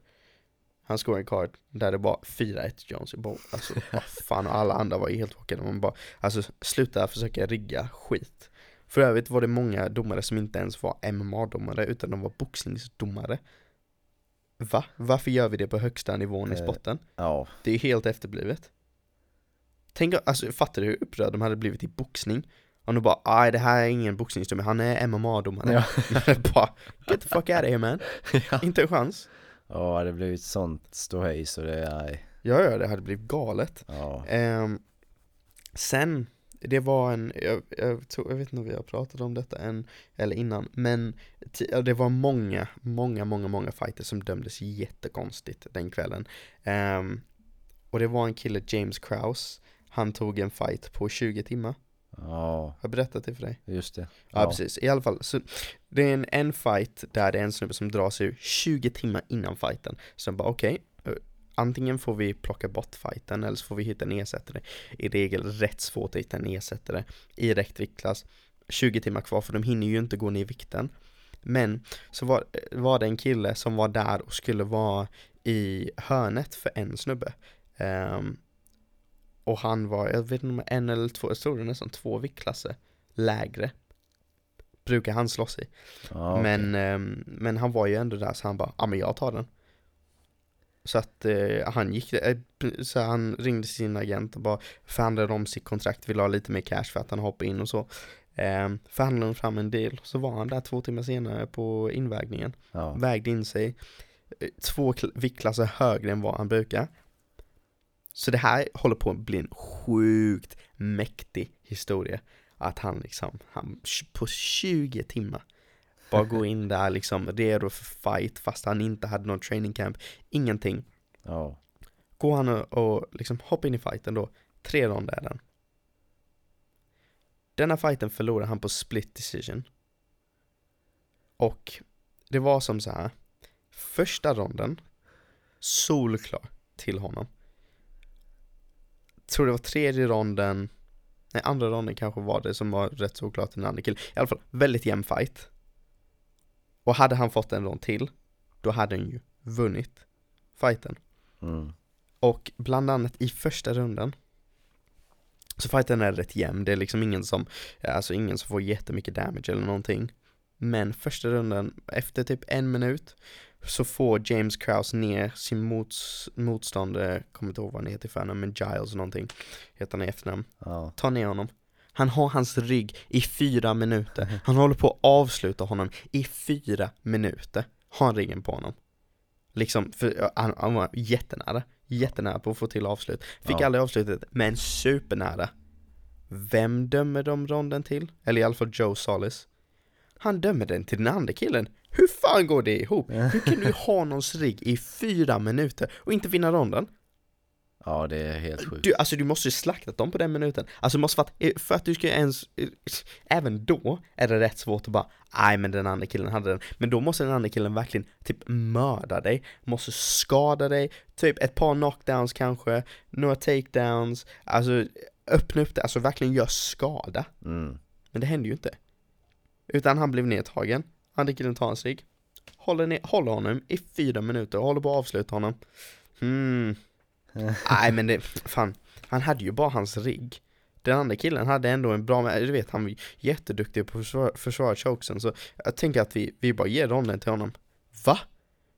Hans scoring card där det var 4-1 Jones i boll. Alltså vad fan och alla andra var ju helt chockade. Man bara, alltså sluta försöka rigga skit. För övrigt var det många domare som inte ens var MMA-domare utan de var boxningsdomare. Va? Varför gör vi det på högsta nivån i Eh, sporten? ja, Det är ju helt efterblivet. Tänk, alltså fattar du hur upprörd de hade blivit i boxning? Om de bara, aj det här är ingen boxningsdomare, han är MMA-domare. Ja. bara, get the fuck out of here man. ja. Inte en chans. Ja, det hade blivit sånt ståhej så det är, Ja, ja, det hade blivit galet. ja, Ehm, sen, det var en, jag, jag, tror, jag vet inte om vi har pratat om detta än, eller innan, men det var många, många, många, många fighter som dömdes jättekonstigt den kvällen. Ehm, och det var en kille, James Kraus, han tog en fight på 20 timmar. Ja, Har jag berättat det för dig? just det. Ja, precis, i alla fall. Så det är en, en fight där det är en snubbe som drar sig ur 20 timmar innan fighten. Så de bara okej, eh, antingen får vi plocka bort fighten eller så får vi hitta en ersättare. I regel rätt svårt att hitta en ersättare i rätt viktklass. 20 timmar kvar för de hinner ju inte gå ner i vikten. Men så var, var det en kille som var där och skulle vara i hörnet för en snubbe. Ehm, och han var, jag vet inte om en eller två, jag tror det nästan två viktklasser lägre brukar han slåss i. Ja, okej. men, ehm, men han var ju ändå där så han bara, ja men jag tar den. Så att eh, han gick, eh, så han ringde sin agent och bara förhandlade om sitt kontrakt, ville ha lite mer cash för att han hoppade in och så. Um, förhandlade fram en deal, så var han där två timmar senare på invägningen. ja, Vägde in sig, eh, två kl- viktklasser högre än vad han brukar. Så det här håller på att bli en sjukt mäktig historia. Att han liksom, han på 20 timmar bara går in där liksom redo för fight fast han inte hade någon training camp, ingenting. ja, Går han och, och liksom hoppar in i fighten då, tre ronder är den. Denna fighten förlorade han på split decision. Och det var som så här. Första ronden, solklar till honom. Tror det var tredje ronden, nej andra ronden kanske var det som var rätt solklart till den andra killen. I alla fall, väldigt jämn fight. Och hade han fått en rond till, då hade han ju vunnit fighten. mm, Och bland annat i första rundan Så fighten är rätt jämn, det är liksom ingen som Alltså ingen som får jättemycket damage eller någonting Men första rundan, efter typ en minut Så får James Krause ner sin mots, motståndare Kommer inte ihåg vad han heter i förnamn, men Giles någonting. Heter han i efternamn. Ja, Ta ner honom. Han har hans rygg i fyra minuter. Han håller på att avsluta honom i fyra minuter. Har han ryggen på honom. Liksom, för han, han var jättenära. Jättenära på att få till avslut. Fick Ja. aldrig avslutet, men supernära. Vem dömer de ronden till? Eller i alla fall Joe Solis. Han dömer den till den andra killen Hur fan går det ihop? Hur kan du ha någons rygg i fyra minuter och inte vinna ronden? ja, det är helt sjukt. Du, alltså du måste ju slaktat dem på den minuten. Alltså måste för att, eh, för att du ska ens, eh, även då är det rätt svårt att bara, nej men den andra killen hade den. Men då måste den andra killen verkligen typ mörda dig, måste skada dig, typ ett par knockdowns kanske, några takedowns, alltså öppna upp det, alltså verkligen gör skada. Mm, Men det hände ju inte. Utan han blev nedtagen, andra killen tar hans rygg, håller, ner, håller honom i fyra minuter och håller på att avsluta honom. Hmm. Nej men det, fan, han hade ju bara hans rigg. Den andra killen hade ändå en bra, du vet han var jätteduktig på att försvara, försvara chokesen så jag tänker att vi, vi bara ger ronden till honom. Va?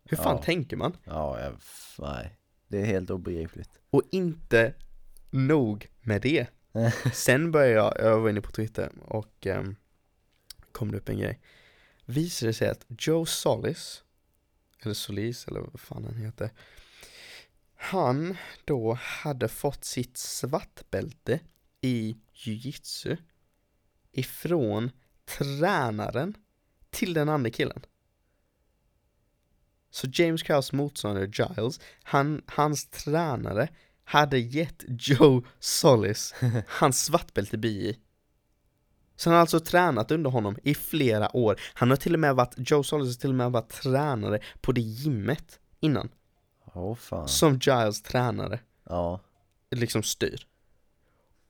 Hur fan Ja. tänker man? ja, jag, nej, det är helt obegripligt. Och inte nog med det. Sen började jag, jag var inne på Twitter och um, kom det upp en grej. Visade det sig att Joe Solis, eller Solis eller vad fan han heter. han då hade fått sitt svartbälte i jiu-jitsu ifrån tränaren till den andra killen. Så James Krause motståndare Giles, han, hans tränare hade gett Joe Solis hans svartbälte BI. Så han har alltså tränat under honom i flera år. Han har till och med varit, Joe Solis har till och med varit tränare på det gymmet innan. Åh fan. Som Giles tränare Ja. liksom styr.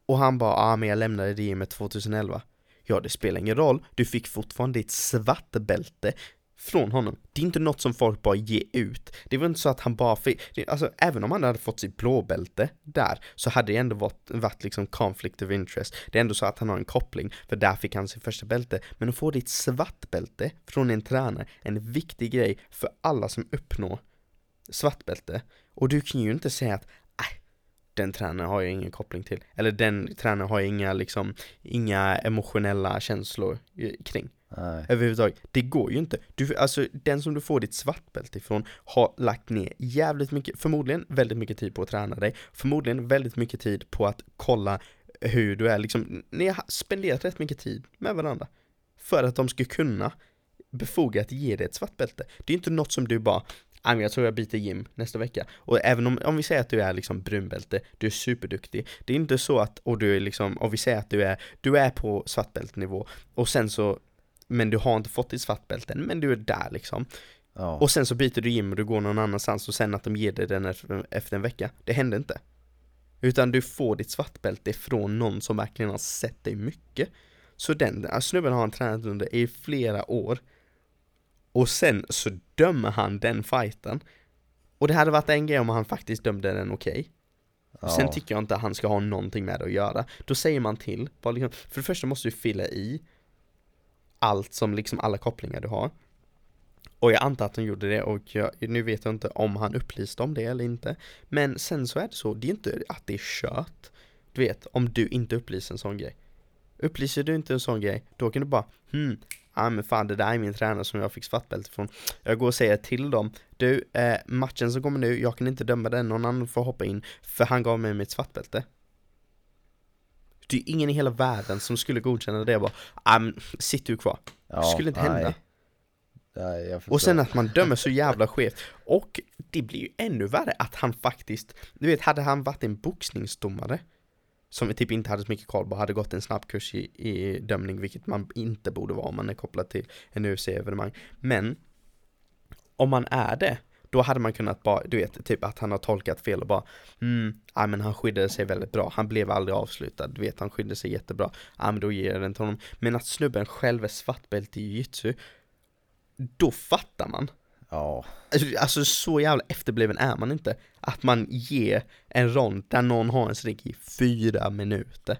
Och han bara, ah men jag lämnade det gymmet 2011. Ja det spelar ingen roll, du fick fortfarande ditt svartbälte från honom. Det är inte något som folk bara ger ut. Det var inte så att han bara fick, alltså även om han hade fått sitt blåbälte där så hade det ändå varit, varit liksom conflict of interest. Det är ändå så att han har en koppling, för där fick han sitt första bälte. Men att få ditt svartbälte från en tränare, en viktig grej för alla som uppnår svartbälte. Och du kan ju inte säga att "Äh, den tränaren har jag ingen koppling till. Eller den tränaren har jag inga, liksom, inga emotionella känslor kring. Nej. Överhuvudtaget. Det går ju inte. Du, alltså, den som du får ditt svartbälte ifrån har lagt ner jävligt mycket, förmodligen väldigt mycket tid på att träna dig. Förmodligen väldigt mycket tid på att kolla hur du är, liksom, ni har spenderat rätt mycket tid med varandra. För att de ska kunna befogat ge dig ett svartbälte. Det är inte något som du bara "Ah, men jag tror jag byter gym nästa vecka. Och även om, om vi säger att du är liksom brunbälte, du är superduktig. Det är inte så att, och du är liksom, och vi säger att du är, du är på svartbältenivå och sen så, men du har inte fått ditt svartbälte, men du är där liksom. Ja. Och sen så byter du gym och du går någon annanstans och sen att de ger dig den efter, en vecka. Det händer inte. Utan du får ditt svartbälte från någon som verkligen har sett dig mycket. Så den snubben har han tränat under i flera år. Och sen så dömer han den fighten. Och det hade varit en grej om han faktiskt dömde den okej. ja. Sen tycker jag inte att han ska ha någonting med det att göra. Då säger man till, liksom, för det första måste du fylla i allt som liksom alla kopplingar du har. Och jag antar att han gjorde det och jag, nu vet jag inte om han upplyste om det eller inte. Men sen så är det så, det är inte att det är kört. Du vet, om du inte upplyser en sån grej. Upplyser du inte en sån grej, då kan du bara hmm, ja men fan det där är min tränare som jag fick svartbälte från. Jag går och säger till dem, du, eh, matchen som kommer nu, jag kan inte döma den, någon annan får hoppa in, för han gav mig mitt svartbälte. Det är ingen i hela världen som skulle godkänna det bara, ah, men, sitt du kvar. ja. skulle inte hända. Nej. Nej, jag förstår. Och sen att man dömer så jävla skevt. Och det blir ju ännu värre att han faktiskt, du vet, hade han varit en boxningsdomare som typ inte hade så mycket koll på, hade gått en snabbkurs i, i dömning, vilket man inte borde vara om man är kopplad till en UFC-evenemang. Men om man är det, då hade man kunnat bara, du vet, typ att han har tolkat fel och bara mm, ja men han skyddade sig väldigt bra, han blev aldrig avslutad, du vet han skyddade sig jättebra, ja men då ger jag den till honom. Men att snubben själv är svartbälte i jiu-jitsu, då fattar man. Ja. Alltså, så jävla efterbliven är man inte. Att man ger en rond där någon har en sträck i fyra minuter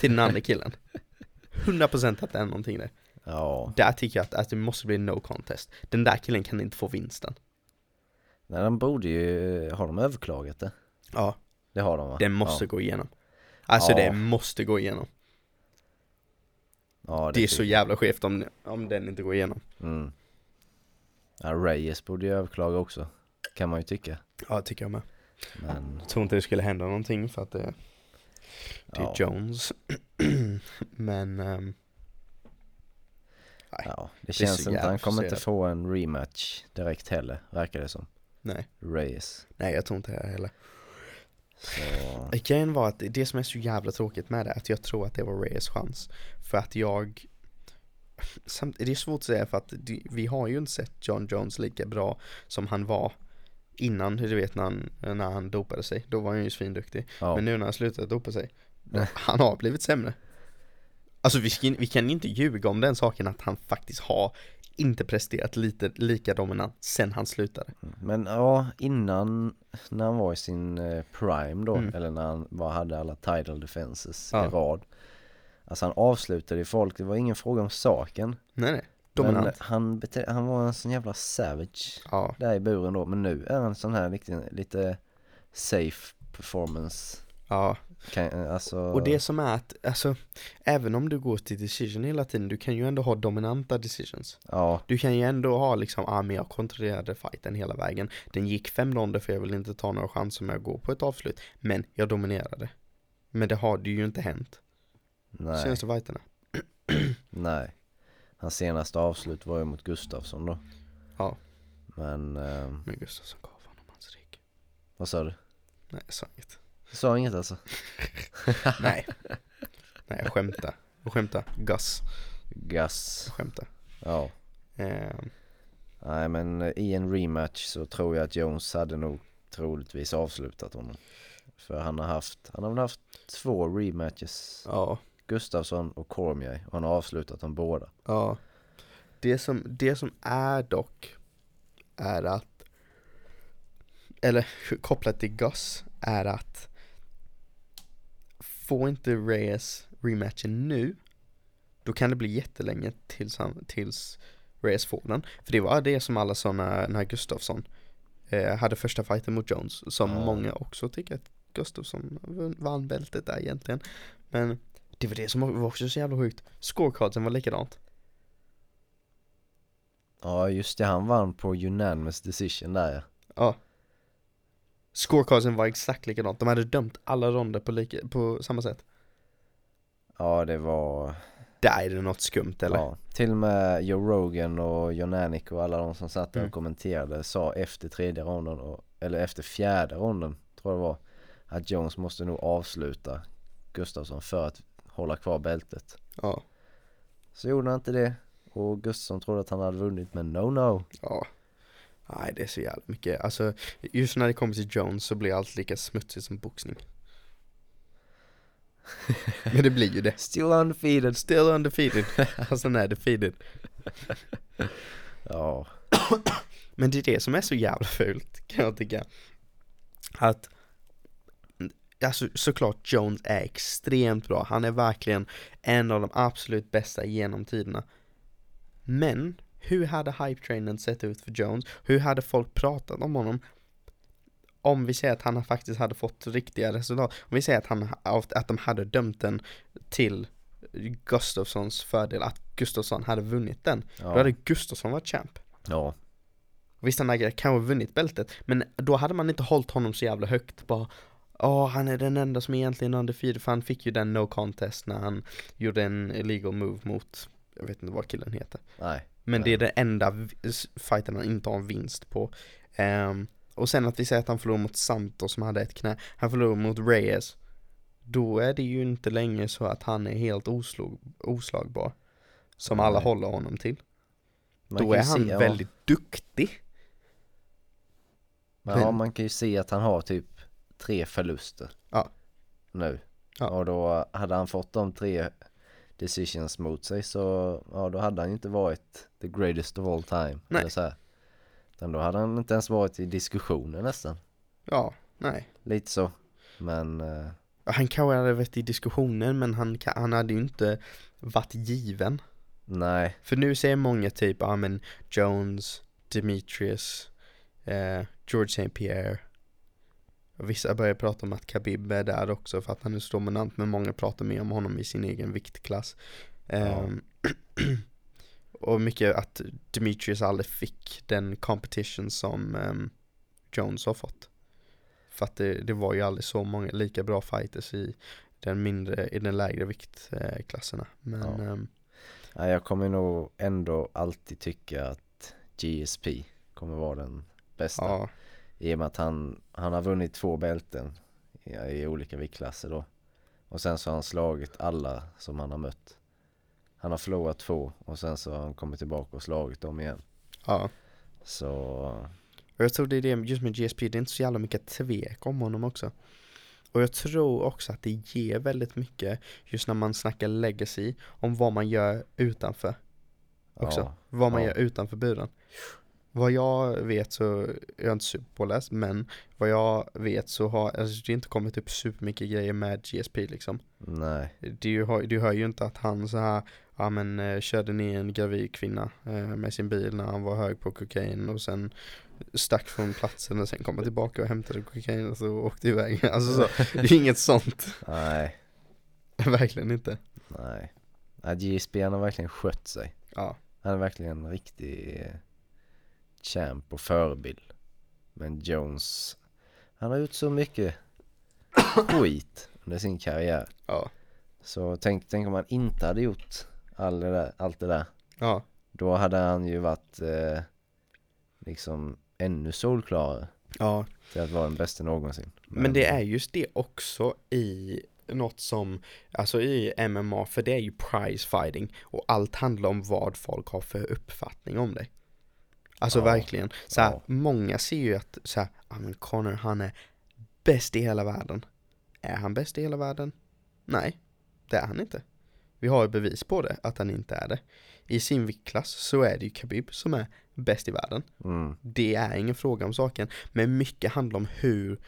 till den andra killen. 100% att det är någonting där. Ja. Där tycker jag att, att det måste bli no contest. Den där killen kan inte få vinsten. Nej, de borde ju, har de överklagat det? Ja, Det har de va? den måste ja. gå igenom. Alltså Ja. det måste gå igenom. Ja, Det är tycker så jävla skevt om, om den inte går igenom. Mm. Ja, Reyes borde ju överklaga också. Kan man ju tycka. Ja, tycker jag med. Men, Jag tror inte det skulle hända någonting för att det, det är ja, Jones. Men, ehm, nej, ja, det är känns som att han kommer inte få en rematch direkt heller, verkar det som. Nej. Reyes. Nej, jag tror inte det heller. Så, Grejen var att det som är så jävla tråkigt med det, att jag tror att det var Reyes chans. För att jag, samt, det är svårt att säga för att vi har ju inte sett John Jones lika bra som han var innan, du vet när han, när han dopade sig. Då var han ju svinduktig. ja. Men nu när han slutat dopa sig, han har blivit sämre. Alltså vi, vi kan inte ljuga om den saken att han faktiskt har inte presterat lite lika dominant sen han slutade. Men ja, innan när han var i sin eh, prime då, Mm. eller när han bara hade alla title defenses Ja. i rad. Alltså han avslutade ju folk, det var ingen fråga om saken. Nej nej, Men dominant. han, bete- han var en sån jävla savage Ja, där i buren då. Men nu är han sån här lite, lite safe performance. Ja, Kan, alltså, och det som är att, alltså, även om du går till decision hela tiden, du kan ju ändå ha dominanta decisions. Ja, Du kan ju ändå ha liksom, ah men jag kontrollerade fighten hela vägen. Den gick fem ronder för jag vill inte ta några chanser med att gå på ett avslut. Men jag dominerade. Men det har det ju inte hänt. nej, Senaste fighterna. nej. Hans senaste avslut var ju mot Gustafsson då. Ja. Men, ehm, Men Gustafsson gav honom hans rygg. vad sa du? Nej, jag sa inget. Du sa inget alltså? Nej. Nej, jag skämtar. Jag skämtar. Gus. Gas. Jag skämtar. Ja. Ehm, Nej men eh, i en rematch så tror jag att Jones hade nog troligtvis avslutat honom. För han har haft, han har väl haft två rematches. ja. Gustafsson och Cormier och han har avslutat dem båda. Ja. Det som, det som är dock är att eller kopplat till Gus är att får inte Reyes rematchen nu då kan det bli jättelänge tills, han, tills Reyes får den. För det var det som alla sa när, när Gustafsson eh, hade första fighten mot Jones som Ja. många också tycker att Gustafsson vann bältet där egentligen. Men det var det som var också så jävla sjukt. Scorecardsen var likadant. Ja just det, han vann på unanimous decision där ja. Ja. Scorecardsen var exakt likadant. De hade dömt alla ronder på, lika, på samma sätt. Ja det var, Där är det något skumt eller? ja. Till och med Joe Rogan och John Anik och alla de som satt där Mm. och kommenterade sa efter tredje ronden, och, eller efter fjärde ronden tror jag det var, att Jones måste nog avsluta Gustafsson för att hålla kvar bältet. Ja. Så gjorde han inte det och Gustafsson trodde att han hade vunnit men no no. Ja. Nej det är så jävla mycket. Alltså just när det kommer till Jones så blir allt lika smutsigt som boxning. Men det blir ju det. Still undefeated. Still undefeated. Han är defeated. Ja, Men det är det som är så jävla fult kan jag tycka. Att Alltså såklart Jones är extremt bra, han är verkligen en av de absolut bästa genom tiderna Men, hur hade hype-trainen sett ut för Jones? Hur hade folk pratat om honom? Om vi säger att han faktiskt hade fått riktiga resultat. Om vi säger att, han, att de hade dömt den till Gustafssons fördel, att Gustafsson hade vunnit den. Då hade ja, Gustafsson varit champ. Ja, Visst han hade kanske vunnit bältet, men då hade man inte hållit honom så jävla högt. Bara Åh, han är den enda som egentligen är undefeated för han fick ju den no contest när han gjorde en illegal move mot, jag vet inte vad killen heter. Nej, Men det är den enda fighten han inte har en vinst på. Ehm, Och sen att vi säger att han förlorar mot Santos som hade ett knä, han förlorar mot Reyes. Då är det ju inte länge så att han är helt oslag, oslagbar Som alla Nej. håller honom till. Man Då är han se, ja, väldigt duktig. Men, ja, man kan ju se att han har typ tre förluster Ja. Nu. Ja. Och då hade han fått de tre decisions mot sig så ja då hade han inte varit the greatest of all time Nej. eller så här. Utan då hade han inte ens varit i diskussioner nästan Ja, nej Lite så Men eh, Han kanske hade varit i diskussionen men han, han hade ju inte varit given nej För nu säger många typ, ja men Jones, Demetrius, eh, George St. Pierre Vissa börjar prata om att Khabib är där också för att han är så dominant men många pratar mer om honom i sin egen viktklass. Ehm, Och mycket att Demetrius aldrig fick den competition som ehm, Jones har fått. För att det, det var ju aldrig så många lika bra fighters i den mindre, i den lägre viktklasserna. Men Ja. Nej, jag kommer nog ändå alltid tycka att GSP kommer vara den bästa. Ja, I och med att han, han har vunnit två bälten i, i olika viktklasser då Och sen så har han slagit alla som han har mött Han har förlorat två och sen så har han kommit tillbaka och slagit dem igen ja Så Och jag tror det är det just med GSP, det är inte så jävla mycket tvek om honom också. Och jag tror också att det ger väldigt mycket just när man snackar legacy om vad man gör utanför också. ja, Vad man ja. gör utanför buren. Vad jag vet så, jag är inte superpåläst, men vad jag vet så har alltså, det inte kommit upp supermycket grejer med GSP liksom. nej Du, har, du hör ju inte att han så här, ja men eh, körde ner en gravid kvinna eh, med sin bil när han var hög på kokain och sen stack från platsen och sen kom han tillbaka och hämtade kokain och så åkte iväg. Alltså så, det är inget sånt. Nej, Verkligen inte. nej. Ja, GSP han har verkligen skött sig. Ja. Han är verkligen en riktig eh, champ och förebild. Men Jones, han har gjort så mycket skit under sin karriär. Ja. Så tänk, tänk om han inte hade gjort all det där, allt det där. Ja. Då hade han ju varit eh, liksom ännu solklarare Ja. till att vara den bästa någonsin. Men det är just det också i något som, alltså i MMA, för det är ju prize fighting och allt handlar om vad folk har för uppfattning om dig. Alltså Ja. verkligen, så här, Ja. många ser ju att så här, ja men Connor han är bäst i hela världen. Är han bäst i hela världen? Nej, det är han inte. Vi har ju bevis på det, att han inte är det. I sin viktklass så är det ju Khabib som är bäst i världen. Mm, Det är ingen fråga om saken, men mycket handlar om hur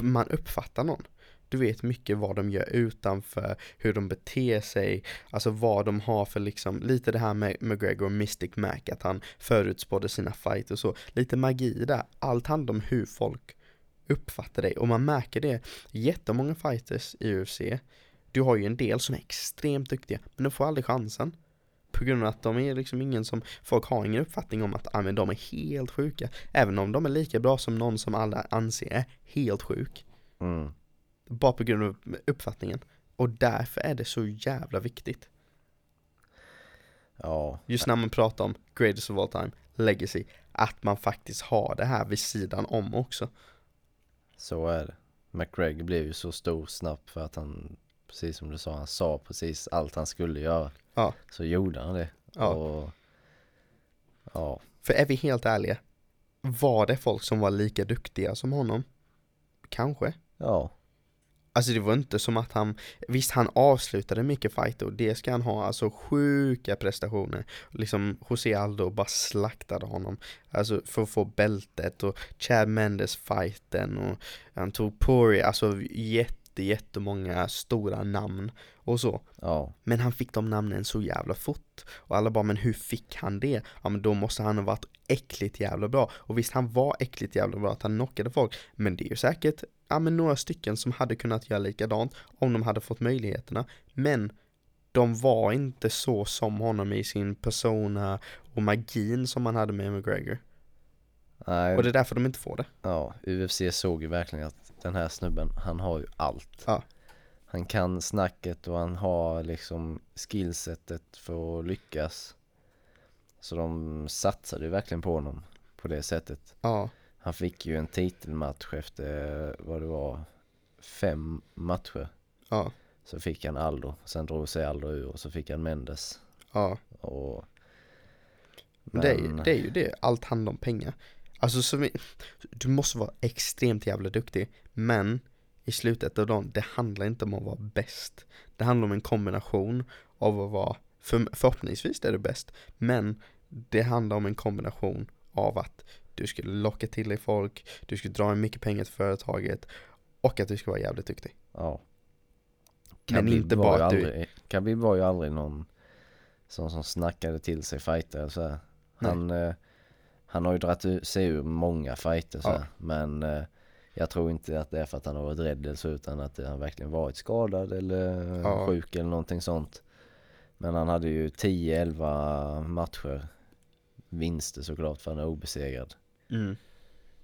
man uppfattar någon. Du vet mycket vad de gör utanför, hur de beter sig, alltså vad de har för liksom, lite det här med McGregor och Mystic Mac, att han förutspådde sina fight och så, lite magi där. Allt handlar om hur folk uppfattar dig och man märker det jättemånga fighters i UFC. Du har ju en del som är extremt duktiga, men de får aldrig chansen. På grund av att de är liksom ingen som, folk har ingen uppfattning om att ah, men de är helt sjuka. Även om de är lika bra som någon som alla anser är helt sjuk. mm. Bara på grund av uppfattningen. Och därför är det så jävla viktigt. Ja, Just när man pratar om greatest of all time, legacy, att man faktiskt har det här vid sidan om också. så är det. McGregor blev ju så stor snabbt för att han, precis som du sa, han sa precis allt han skulle göra. Ja. Så gjorde han det. Ja. Och, ja, För är vi helt ärliga, var det folk som var lika duktiga som honom? Kanske. ja, Alltså det var inte som att han, visst han avslutade mycket fighter och det ska han ha, alltså sjuka prestationer. Liksom José Aldo bara slaktade honom, alltså för att få bältet och Chad Mendes fighten och han tog Poirier, alltså jätte, jättemånga stora namn och så. ja, Men han fick de namnen så jävla fort. Och alla bara, men hur fick han det? Ja men då måste han ha varit äckligt jävla bra. Och visst, han var äckligt jävla bra att han knockade folk. Men det är ju säkert, ja men några stycken som hade kunnat göra likadant om de hade fått möjligheterna. Men de var inte så som honom i sin persona och magin som han hade med McGregor. nej, Och det är därför de inte får det. ja, UFC såg ju verkligen att den här snubben, han har ju allt. Ja. Han kan snacket och han har liksom skillsetet för att lyckas. Så de satsade ju verkligen på honom på det sättet. Ja, Han fick ju en titelmatch efter vad det var, fem matcher. ja, Så fick han Aldo, sen drog sig Aldo ur och så fick han Mendes. ja. Och, Men det är, det är ju det, allt handlar om pengar. Alltså så vi, du måste vara extremt jävla duktig, men i slutet av dagen, det handlar inte om att vara bäst. Det handlar om en kombination av att vara, för, förhoppningsvis är du bäst, men det handlar om en kombination av att du ska locka till dig folk, du ska dra in mycket pengar till företaget och att du ska vara jävligt duktig. ja. Men Khabib inte bara att du- Khabib var ju aldrig någon sån som snackade till sig fighter så här. Han, eh, han har ju dragit sig ur många fighter så Ja. Men eh, jag tror inte att det är för att han har varit rädd eller så utan att han verkligen varit skadad eller Ja. sjuk eller någonting sånt. Men han hade ju 10-11 matcher vinster såklart för han är obesegrad. Mm.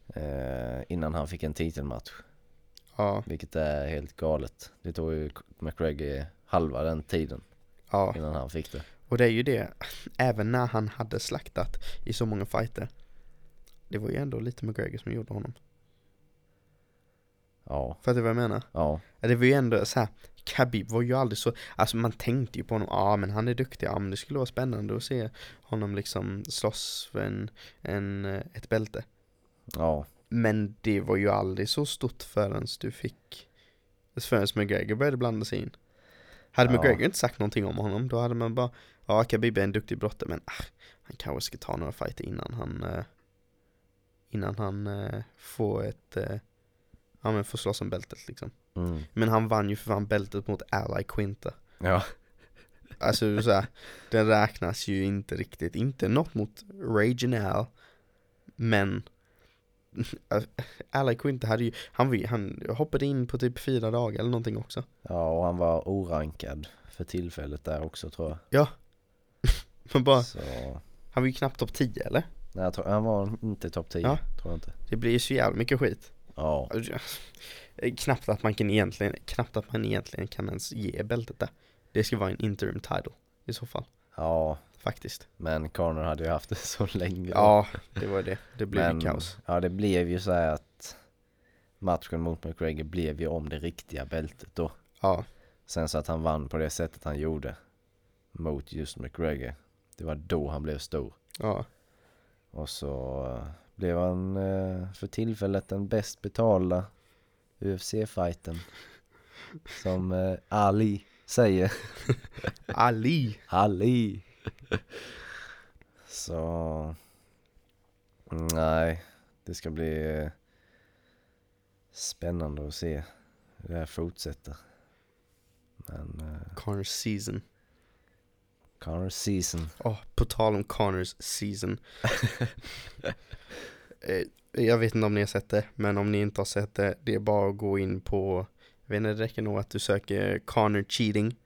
Eh, innan han fick en titelmatch. Ja, Vilket är helt galet. Det tog ju McGregor halva den tiden ja. innan han fick det. Och det är ju det, även när han hade slaktat i så många fighter Det var ju ändå lite McGregor som gjorde honom Ja, Fattar du vad jag menar? ja, Det var ju ändå så här. Khabib var ju aldrig så, alltså man tänkte ju på honom, ja ah, men han är duktig, ja men det skulle vara spännande att se honom liksom slåss för en, en, eh, ett bälte ja, Men det var ju aldrig så stort förrän du fick, förrän McGregor började blanda sig in Hade Ja. McGregor inte sagt någonting om honom, då hade man bara, ja Khabib är en duktig brottare men ah, han kanske ska ta några fighter innan han, eh, innan han eh, får ett, eh, ja men får slåss om bältet liksom mm. Men han vann ju för fan bältet mot Ally Quinta ja, alltså så här, den räknas ju inte riktigt, inte något mot Janelle, men Alec Quinter hade ju, han, han hoppade in på typ fyra dagar eller någonting också. Ja, och han var orankad för tillfället där också tror jag. Men bara, Så, han var ju knappt topp 10 eller? nej, jag tror, han var inte topp 10, Ja. tror jag inte. Det blir ju så jävla mycket skit. Ja, Knappt att man kan egentligen, knappt att man egentligen kan ens ge bältet där. Det ska vara en interim title i så fall, ja, faktiskt. men Connor hade ju haft det så länge. Ja, det var det. Det blev men, kaos. Ja, det blev ju så här att matchen mot McGregor blev ju om det riktiga bältet då. Ja, Sen så att han vann på det sättet han gjorde mot just McGregor. Det var då han blev stor. ja. Och så eh, blev han eh, för tillfället den bäst betalda UFC-fighten. Som eh, Ali säger. Ali! Ali! Så... Nej, det ska bli spännande att se hur det här fortsätter. Men Connors season. Connor season. Åh, på tal om Connors season. Eh, jag vet inte om ni har sett det, men om ni inte har sett det, det är bara att gå in på, jag vet inte, det räcker nog att du söker Connor cheating.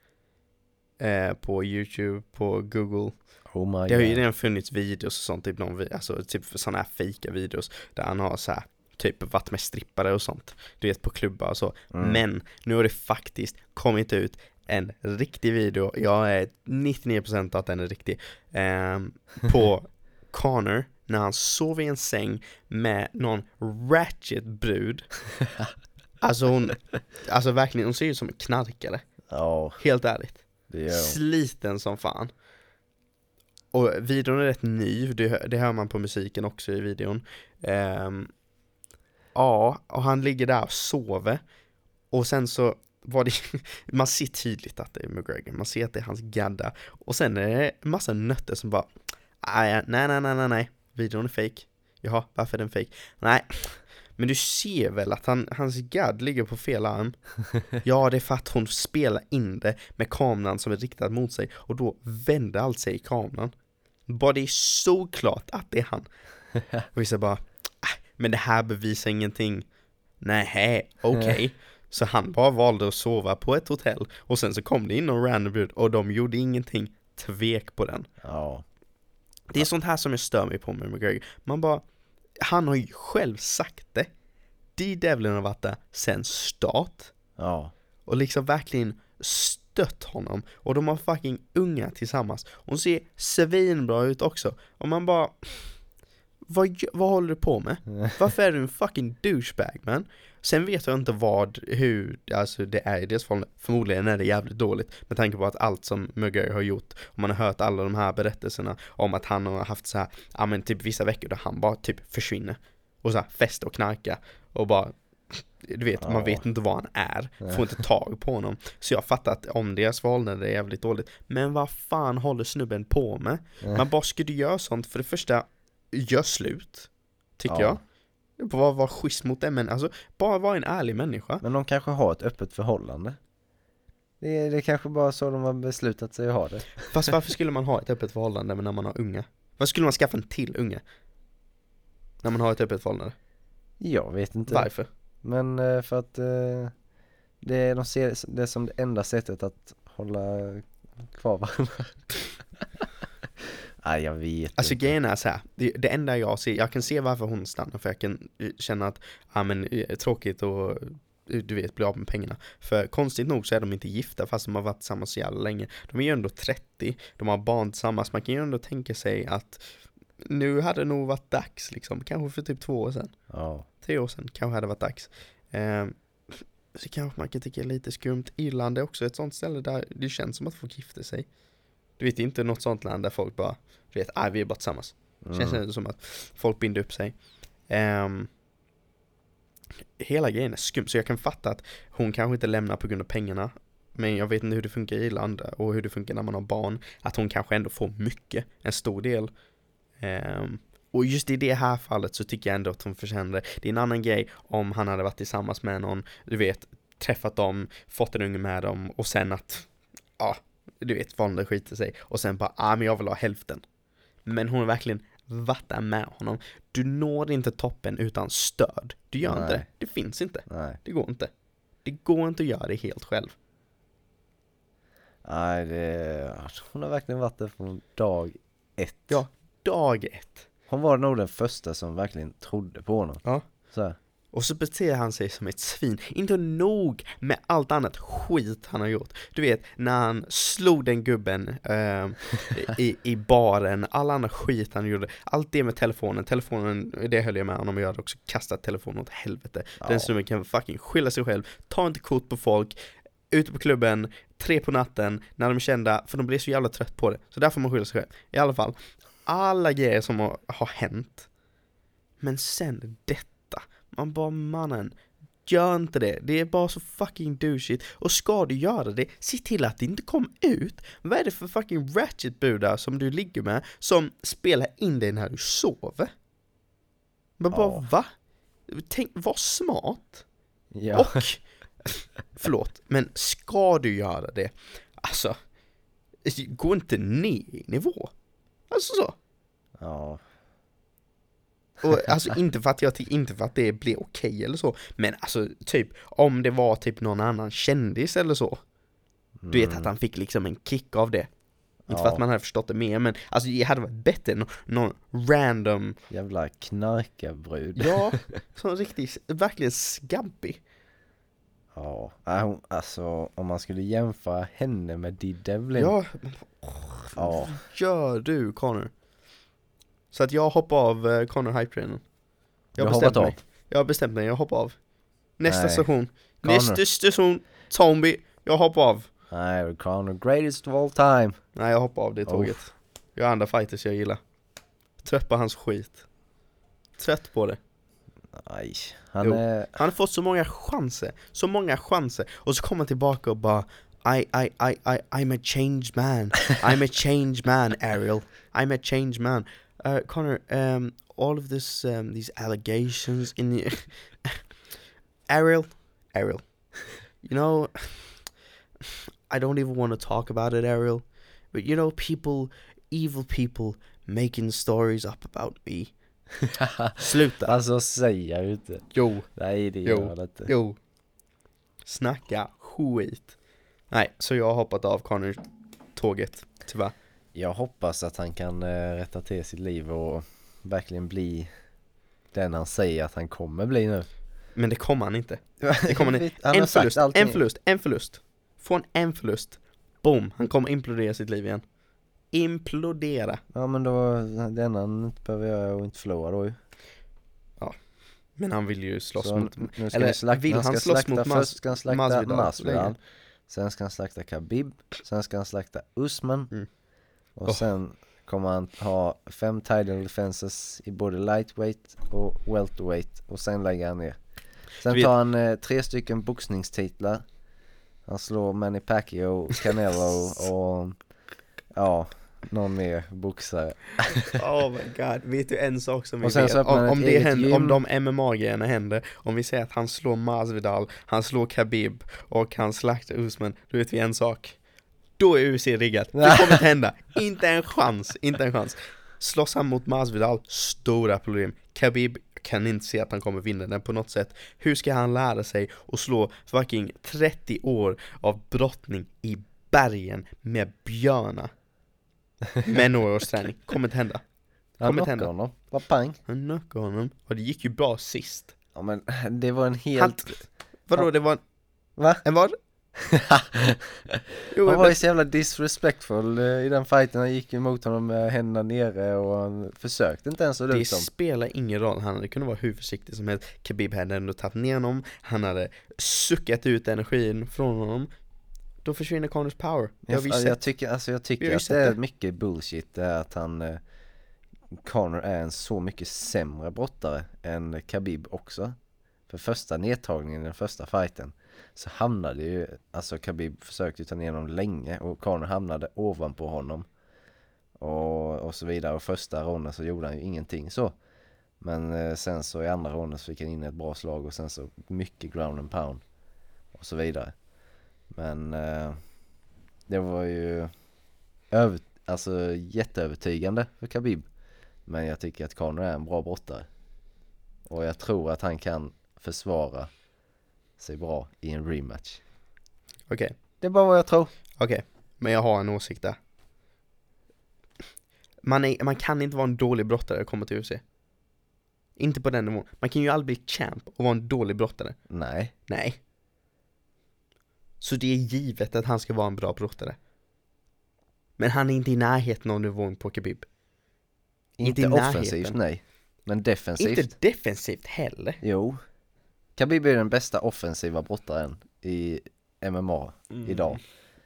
Eh, på YouTube, på Google. Oh my Det har ju redan funnits videos och sånt, typ någon, alltså typ sådana här fejka videos där han har så här typ varit med strippare och sånt, du vet på klubbar och så. Mm. Men nu har det faktiskt kommit ut en riktig video, jag är 99% att den är riktig, ehm, på Connor när han sov i en säng med någon ratchet brud. Alltså hon, alltså verkligen, hon ser ut som en knarkare, Ja, helt ärligt. hon. Sliten som fan. Och videon är rätt ny, det, hör- det hör man på musiken också i videon. Ehm, ja, och han ligger där och sover. Och sen så var det, man ser tydligt att det är McGregor, man ser att det är hans gadda. Och sen är det en massa nötter som bara, "Aj, nej, nej, nej, nej, nej, videon är fake. Jaha, varför är den fake? Nej, men du ser väl att han, hans gadd ligger på fel arm? Ja, det är för att hon spelar in det med kameran som är riktad mot sig och då vänder allt sig i kameran. Bara det är så klart att det är han. Och vissa bara, "Ah, men det här bevisar ingenting. Nej, okej. Så han bara valde att sova på ett hotell och sen så kom det in någon random brud och de gjorde ingenting, tvek på den. Ja, Det är sånt här som jag stör mig på med McGregor. Man bara, han har ju själv sagt det. D-Devlin har varit där sen start ja, och liksom verkligen stött honom och de har fucking unga tillsammans. Hon ser svinbra ut också och man bara vad, vad håller du på med? Varför är du en fucking douchebag man? Sen vet jag inte vad, hur, alltså det är i deras förhållande. Förmodligen är det jävligt dåligt med tanke på att allt som McGregor har gjort och man har hört alla de här berättelserna om att han har haft så här, ja men typ vissa veckor där han bara typ försvinner och så här fest och knarka och bara du vet, Ja. man vet inte vad han är, får inte tag på honom. Så jag fattar att om deras förhållande är jävligt dåligt. Men vad fan håller snubben på med? Man bara, ska du göra sånt? För det första, gör slut. Tycker Ja. jag. Bara vara schysst mot den men alltså, bara vara en ärlig människa. Men de kanske har ett öppet förhållande. Det är, det är kanske bara så de har beslutat sig att ha det. Fast varför skulle man ha ett öppet förhållande när man har unga? Varför skulle man skaffa en till unge? När man har ett öppet förhållande? Jag vet inte. Varför? Men eh, för att eh, det, de ser det som det enda sättet att hålla kvar varandra. Nej jag vet Alltså inte. grejen är så här, det, det enda jag ser, jag kan se varför hon stannar för jag kan eh, känna att, ja men eh, tråkigt och eh, du vet, bli av med pengarna. För konstigt nog så är de inte gifta fast de har varit tillsammans så jävla länge. De är ju ändå 30, de har barn tillsammans, man kan ju ändå tänka sig att nu hade det nog varit dags liksom, kanske för typ två år sedan, Ja. tre år sedan kanske hade varit dags. Ehm, så kanske man kan tycka lite skumt. Irland är också ett sånt ställe där det känns som att folk gifter sig. Du vet inte något sånt land där folk bara, du vet, ah, vi är bara tillsammans. Känns Mm. det som att folk binder upp sig. Ehm, hela grejen är skum, så jag kan fatta att hon kanske inte lämnar på grund av pengarna. Men jag vet inte hur det funkar i Irland och hur det funkar när man har barn. Att hon kanske ändå får mycket, en stor del. Ehm, och just i det här fallet så tycker jag ändå att hon förtjänar det. Det är en annan grej om han hade varit tillsammans med någon, du vet, träffat dem, fått en unge med dem och sen att, ja, du vet, Wander skiter sig och sen bara, ah men jag vill ha hälften. Men hon verkligen varit där med honom. Du når inte toppen utan stöd. Du gör inte Nej. det. Det finns inte. Nej, Det går inte. Det går inte att göra det helt själv. nej det, hon har verkligen varit där från dag ett. Ja. Dag ett. Hon var nog den första som verkligen trodde på honom. Ja. Så här. Och så beter han sig som ett svin, inte nog med allt annat skit han har gjort. Du vet, när han slog den gubben eh, i, i baren, all annan skit han gjorde, allt det med telefonen, telefonen, det höll jag med honom jag hade också kastat telefonen åt helvete. Den Ja. snubben kan fucking skylla sig själv, ta inte kort på folk, ute på klubben, tre på natten, när de är kända, för de blir så jävla trött på det. Så där får man skylla sig själv. I alla fall, alla grejer som har, har hänt. Men sen detta. Man bara mannen, gör inte det. Det är bara så fucking douchigt. Och ska du göra det, se till att det inte kommer ut. Vad är det för fucking ratchet-budar som du ligger med som spelar in dig när du sover? Men bara Ja. va? Tänk, var smart. Ja. Och, förlåt, men ska du göra det, alltså, gå inte ner i nivå. Alltså så. ja. Och alltså inte för att jag inte för att det blir okej eller så, men alltså typ om det var typ någon annan kändis eller så. Du vet att han fick liksom en kick av det. Inte för Ja. att man hade förstått det mer, men alltså det hade varit bättre än nå- någon random, Jävla knarkarbrud. ja, sån riktigt, verkligen skabbig. Ja, alltså om man skulle jämföra henne med Dee Devlin. Ja, ja. gör du Connor? Så att jag hoppar av uh, Connor hype-trainen. Jag Du har bestämt mig. Jag har bestämt mig, jag hoppar av. Nästa Nej. station. Connor. Nästa station, zombie. Jag hoppar av. Nej, Connor, greatest of all time. Nej jag hoppar av det tåget. Jag har andra fighters jag gillar. Trött på hans skit. Trött på det. Nej, han är... Han har fått så många chanser, så många chanser. Och så kommer han tillbaka och bara I, I, I, I, I'm a changed man. I'm a changed man, Ariel. I'm a changed man. Uh, Connor, um, all of this, um, these allegations in the... Ariel, Ariel, you know, I don't even want to talk about it, Ariel. But you know, people, evil people making stories up about me. Sluta. Alltså säger ju inte. Jo, Nej, det Jo. gör det inte. Jo. Snacka skit. Nej, så jag har hoppat av Connor-tåget, tyvärr. Jag hoppas att han kan eh, rätta till sitt liv och verkligen bli den han säger att han kommer bli nu. Men det kommer han inte. Det kommer han Han en förlust, allting. en förlust, en förlust. Från en förlust. Boom, han kommer implodera sitt liv igen. Implodera. Ja men då, det enda han inte behöver göra är att inte förlora då ju. Men han vill ju slåss Så mot... nu ska eller slakta, vill han han ska slåss slakta, mot Mas- först ska han slakta Masvidal sen ska han slakta Khabib, sen ska han slakta Usman Mm. Och Oh. sen kommer han ha fem title defenses i både lightweight och welterweight och sen lägger han ner. Sen tar han eh, tre stycken boxningstitlar. Han slår Manny Pacquiao, Canelo och ja, någon mer boxare. Oh my god, vet du en sak som vi vet? Om, om, det händer, om de MMA-grejerna händer, om vi säger att han slår Masvidal, han slår Khabib och han slaktar Usman, då vet vi en sak. Då är UFC riggat. Det kommer inte hända. Inte en chans, inte en chans. Slåss han mot Masvidal, stora problem. Khabib kan inte se att han kommer vinna den på något sätt. Hur ska han lära sig att slå fucking 30 år av brottning i bergen med björnar? Med några års träning. Kommer inte hända. Han Kommer inte knockade hända. honom, vad pang. Han knockade honom, och det gick ju bra sist. Ja men det var en Han, helt... vadå, Ja. det var en, Va? en vad? Jo, han var ju så jävla disrespectful eh, i den fighten, han gick emot honom med händerna nere och han försökte inte ens att det spelar ingen roll, han hade kunnat vara hur försiktig som helst. Khabib hade ändå tagit ner honom, han hade suckat ut energin från honom. Då försvinner Connors power, det har Jag, tycker, alltså jag tycker att det är mycket bullshit det är att han eh, Conor är en så mycket sämre brottare än Khabib också. För första nedtagningen i den första fighten så hamnade ju, alltså Khabib försökte ju ta ner honom länge och Conor hamnade ovanpå honom. Och, och så vidare och första ronden så gjorde han ju ingenting så. Men eh, sen så i andra ronden så fick han in ett bra slag och sen så mycket ground and pound. Och så vidare. Men eh, det var ju över, alltså jätteövertygande för Khabib. Men jag tycker att Conor är en bra brottare. Och jag tror att han kan försvara sig bra i en rematch. Okej, Det är bara vad jag tror. okej. Men jag har en åsikt där. Man, är, man kan inte vara en dålig brottare när det kommer till UFC. Inte på den nivån. Man kan ju aldrig bli champ och vara en dålig brottare. Nej, Nej. Så det är givet att han ska vara en bra brottare. Men han är inte i närheten av nivån på Khabib. Inte inte, offensivt nej. Men defensivt. Inte defensivt heller. Jo. Khabib är den bästa offensiva brottaren i MMA idag.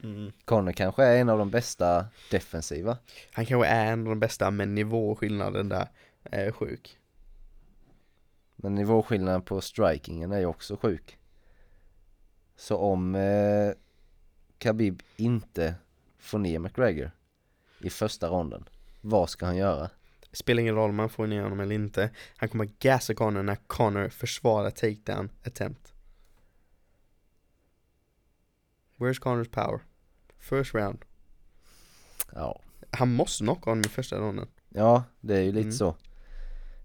Mm. Conor kanske är en av de bästa defensiva. Han kanske är en av de bästa, men nivåskillnaden där är sjuk. Men nivåskillnaden på strikingen är ju också sjuk. Så om eh, Khabib inte får ner McGregor i första ronden, vad ska han göra? Spelar ingen roll om man får ner honom eller inte. Han kommer gasa Connor när Connor försvarar takedown attempt. Where's Connors power? First round. Ja, Han måste knocka honom i första ronden. ja det är ju lite Mm. så.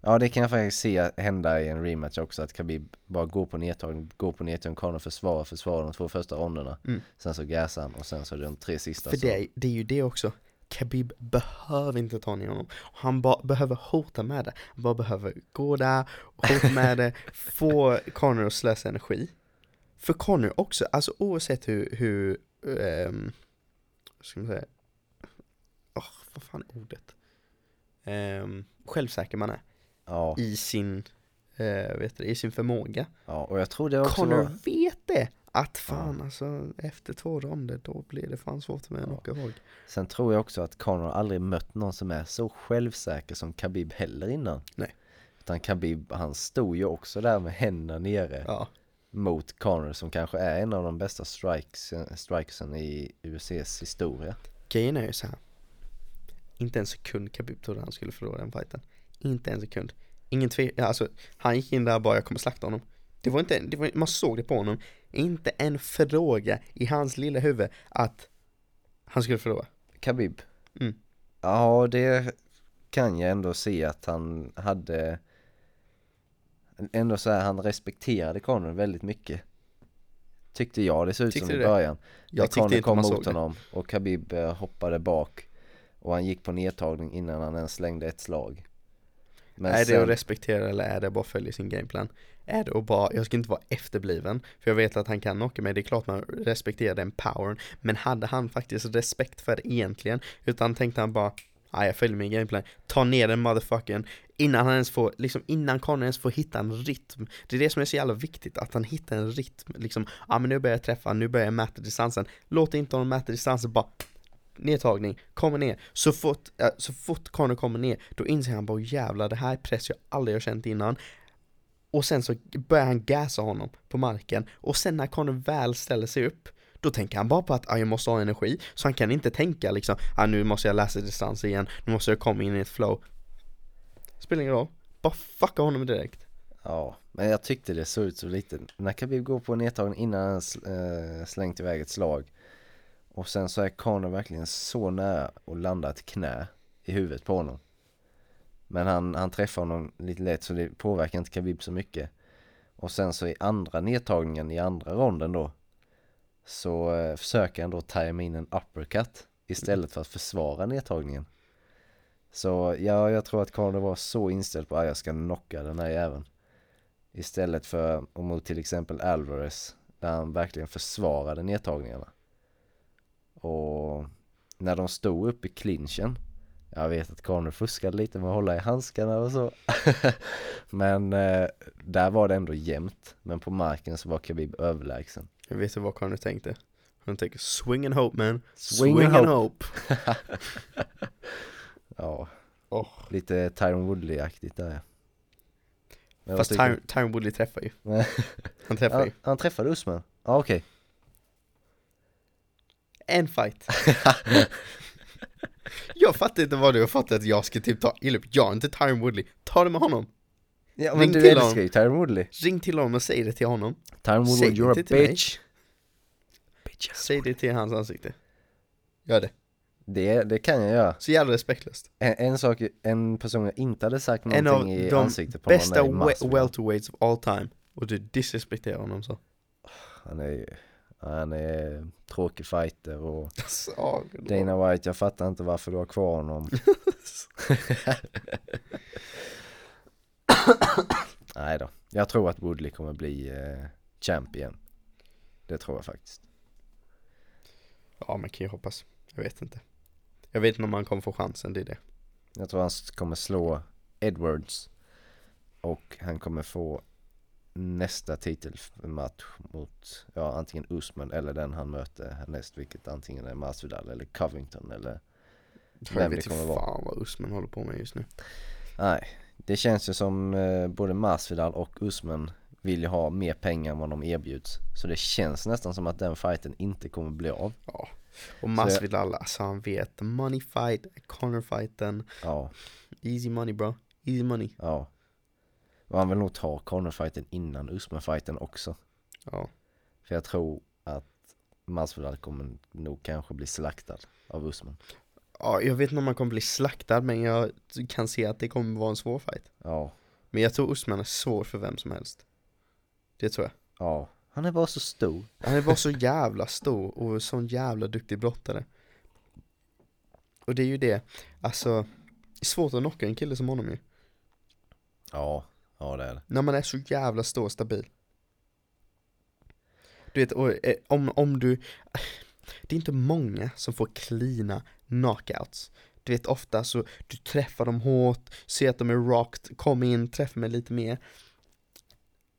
Ja det kan jag faktiskt se hända i en rematch också att Khabib bara går på nedtagning, går på nedtagning, Conor försvarar, försvarar de två första ronderna. Mm. Sen så gasar han och sen så de tre sista För så. det, är- det är ju det också. Khabib behöver inte ta ner honom. Han bara behöver hota med det. Han bara behöver gå där och hota med det, få Connor att slösa energi. För Connor också, alltså oavsett hur, hur ehm, vad ska man säga, Åh, vad fan är ordet? Ehm, självsäker man är Ja, i sin, eh, vet du, i sin förmåga. ja, och jag tror det också Connor var, vet! Att fan alltså, efter två ronder då blir det fan svårt med en Ja. knocka ihåg. Sen tror jag också att Conor aldrig mött någon som är så självsäker som Khabib heller innan. Nej. Utan Khabib, han stod ju också där med händerna nere Ja. mot Conor som kanske är en av de bästa strikes, strikesen i UFCs historia. Grejen är ju så här. Inte en sekund Khabib trodde han skulle förlora den fighten. Inte en sekund. Ingen tvekan, alltså han gick in där bara jag kommer slakta honom. Det var inte, det var, man såg det på honom. Inte en fråga i hans lilla huvud att han skulle förlora. Khabib? Mm. Ja, det kan jag ändå se att han hade Ändå så här, han respekterade Conor väldigt mycket Tyckte jag det såg ut som i början Jag När Conor kom mot honom och Khabib eh, hoppade bak Och han gick på nedtagning innan han ens slängde ett slag Men är det sen, att respektera eller är det bara att följa sin gameplan? Är det att bara, jag ska inte vara efterbliven, för jag vet att han kan knocka mig, det är klart man respekterar den powern, men hade han faktiskt respekt för det egentligen? Utan tänkte han bara, nej jag följer min gameplan, ta ner den motherfuckern, innan han ens får, liksom innan Conor ens får hitta en rytm. Det är det som är så jävla viktigt, att han hittar en rytm, liksom, ja ah, men nu börjar jag träffa, nu börjar jag mäta distansen, låt inte honom mäta distansen, bara nedtagning, kommer ner, så fort, äh, så fort Connor kommer ner, då inser han bara jävlar det här är press jag aldrig har känt innan. Och sen så börjar han gasa honom på marken, och sen när Connor väl ställer sig upp då tänker han bara på att ah, jag måste ha energi, så han kan inte tänka liksom ah, nu måste jag läsa distans igen, nu måste jag komma in i ett flow Spelar ingen roll, bara fucka honom direkt. Ja, men jag tyckte det såg ut så lite När Khabib går på nedtagning innan han sl- eh, slängt iväg ett slag och sen så är Conor verkligen så nära att landa ett knä i huvudet på honom. Men han, han träffar honom lite lätt så det påverkar inte Khabib så mycket. Och sen så i andra nedtagningen i andra ronden då Så eh, försöker han då tajma in en uppercut Istället för att försvara nedtagningen. Så ja, jag tror att Conor var så inställd på att jag ska knocka den här jäveln. Istället för och mot till exempel Alvarez Där han verkligen försvarade nedtagningarna. Och när de stod upp i clinchen Jag vet att Conor fuskade lite med att hålla i handskarna och så Men eh, där var det ändå jämnt Men på marken så var Khabib överlägsen Jag vet inte vad Conor tänkte Han tänker swing and hope man, Swing and hope. hope. Ja, Oh. lite Tyron Woodley-aktigt där ja. Men Fast tycker Tyron, Woodley träffar ju. Han träffar ju han träffade Usman? Ja okej En fight Jag fattar inte vad du har fått att jag ska typ ta illa Jag är inte Tyron Woodley, ta det med honom Ja Ring men du till älskar ju Tyron Woodley Ring till honom och säg det till honom Tyron Woodley, you're a bitch Bitch Säg det till hans ansikte Gör det. Det, det kan jag göra. Så jävla respektlöst. En, en sak, en person jag inte hade sagt En någonting av i de ansiktet på Bästa någon är we- Masvidal. welterweights of all time. Och du disrespekterar honom så. Han är ju, han är tråkig fighter och Dana White, jag fattar inte varför du har kvar honom. Nej då, jag tror att Woodley kommer bli eh, champ igen. Det tror jag faktiskt. Ja, man kan ju hoppas. Jag vet inte. Jag vet inte om han kommer få chansen, det är det. Jag tror han kommer slå Edwards och han kommer få nästa titelmatch mot, ja antingen Usman eller den han möter härnäst vilket antingen är Masvidal eller Covington eller Jag Vem vet det inte kommer vara. fan vad Usman håller på med just nu. Nej, det känns ju som eh, både Masvidal och Usman vill ju ha mer pengar än vad de erbjuds. Så det känns nästan som att den fighten inte kommer bli av. Ja. Och Masvidal, alltså han vet. Money fight, corner fighten. Ja, Easy money bro. Easy money. ja. Han vill nog ta cornerfighten innan Usman-fighten också. Ja. För jag tror att Masvidal kommer nog kanske bli slaktad av Usman. ja, jag vet inte om han kommer bli slaktad men jag kan se att det kommer vara en svår fight. Ja, Men jag tror Usman är svår för vem som helst. Det tror jag. ja. Han är bara så stor. Han är bara så jävla stor och sån jävla duktig brottare. Och det är ju det, alltså, det är svårt att knocka en kille som honom ju. Ja, ja det är det. När man är så jävla stor och stabil. Du vet, och, eh, om, om du, det är inte många som får klina knockouts. Du vet ofta så, du träffar dem hårt, ser att de är rocked, kom in, träffa mig lite mer.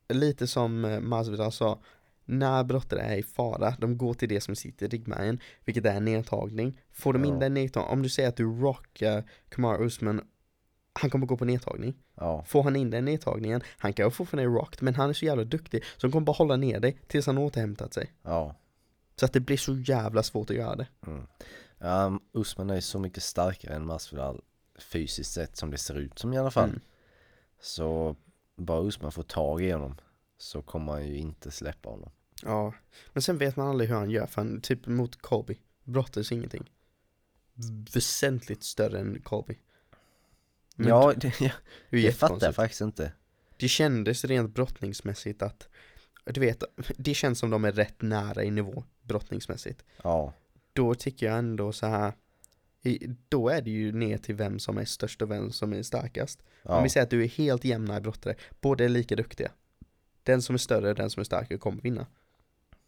Lite som eh, Masvidal sa, när brottare är i fara, de går till det som sitter i ryggmärgen, vilket är nedtagning. Får de in Ja. den nedtagningen, om du säger att du rockar Kamara Usman, han kommer gå på nedtagning. Ja, Får han in den nedtagningen, han kan ju fortfarande rocked, men han är så jävla duktig så han kommer bara hålla ner dig tills han återhämtat sig. ja. Så att det blir så jävla svårt att göra det. Mm. Ja, Usman är så mycket starkare än Masvidal fysiskt sett som det ser ut som i alla fall. Mm. Så bara Usman får tag i honom så kommer han ju inte släppa honom. Ja, men sen vet man aldrig hur han gör, för han, typ mot Colby, brottas ingenting. Väsentligt större än Colby. Men ja, det, jag, det det fattar jag faktiskt inte. Det kändes rent brottningsmässigt att, du vet, det känns som de är rätt nära i nivå brottningsmässigt. Ja, Då tycker jag ändå så här. då är det ju ner till vem som är störst och vem som är starkast. Om ja, vi säger att du är helt jämna i brottare, båda är lika duktiga. Den som är större, den som är starkare kommer vinna.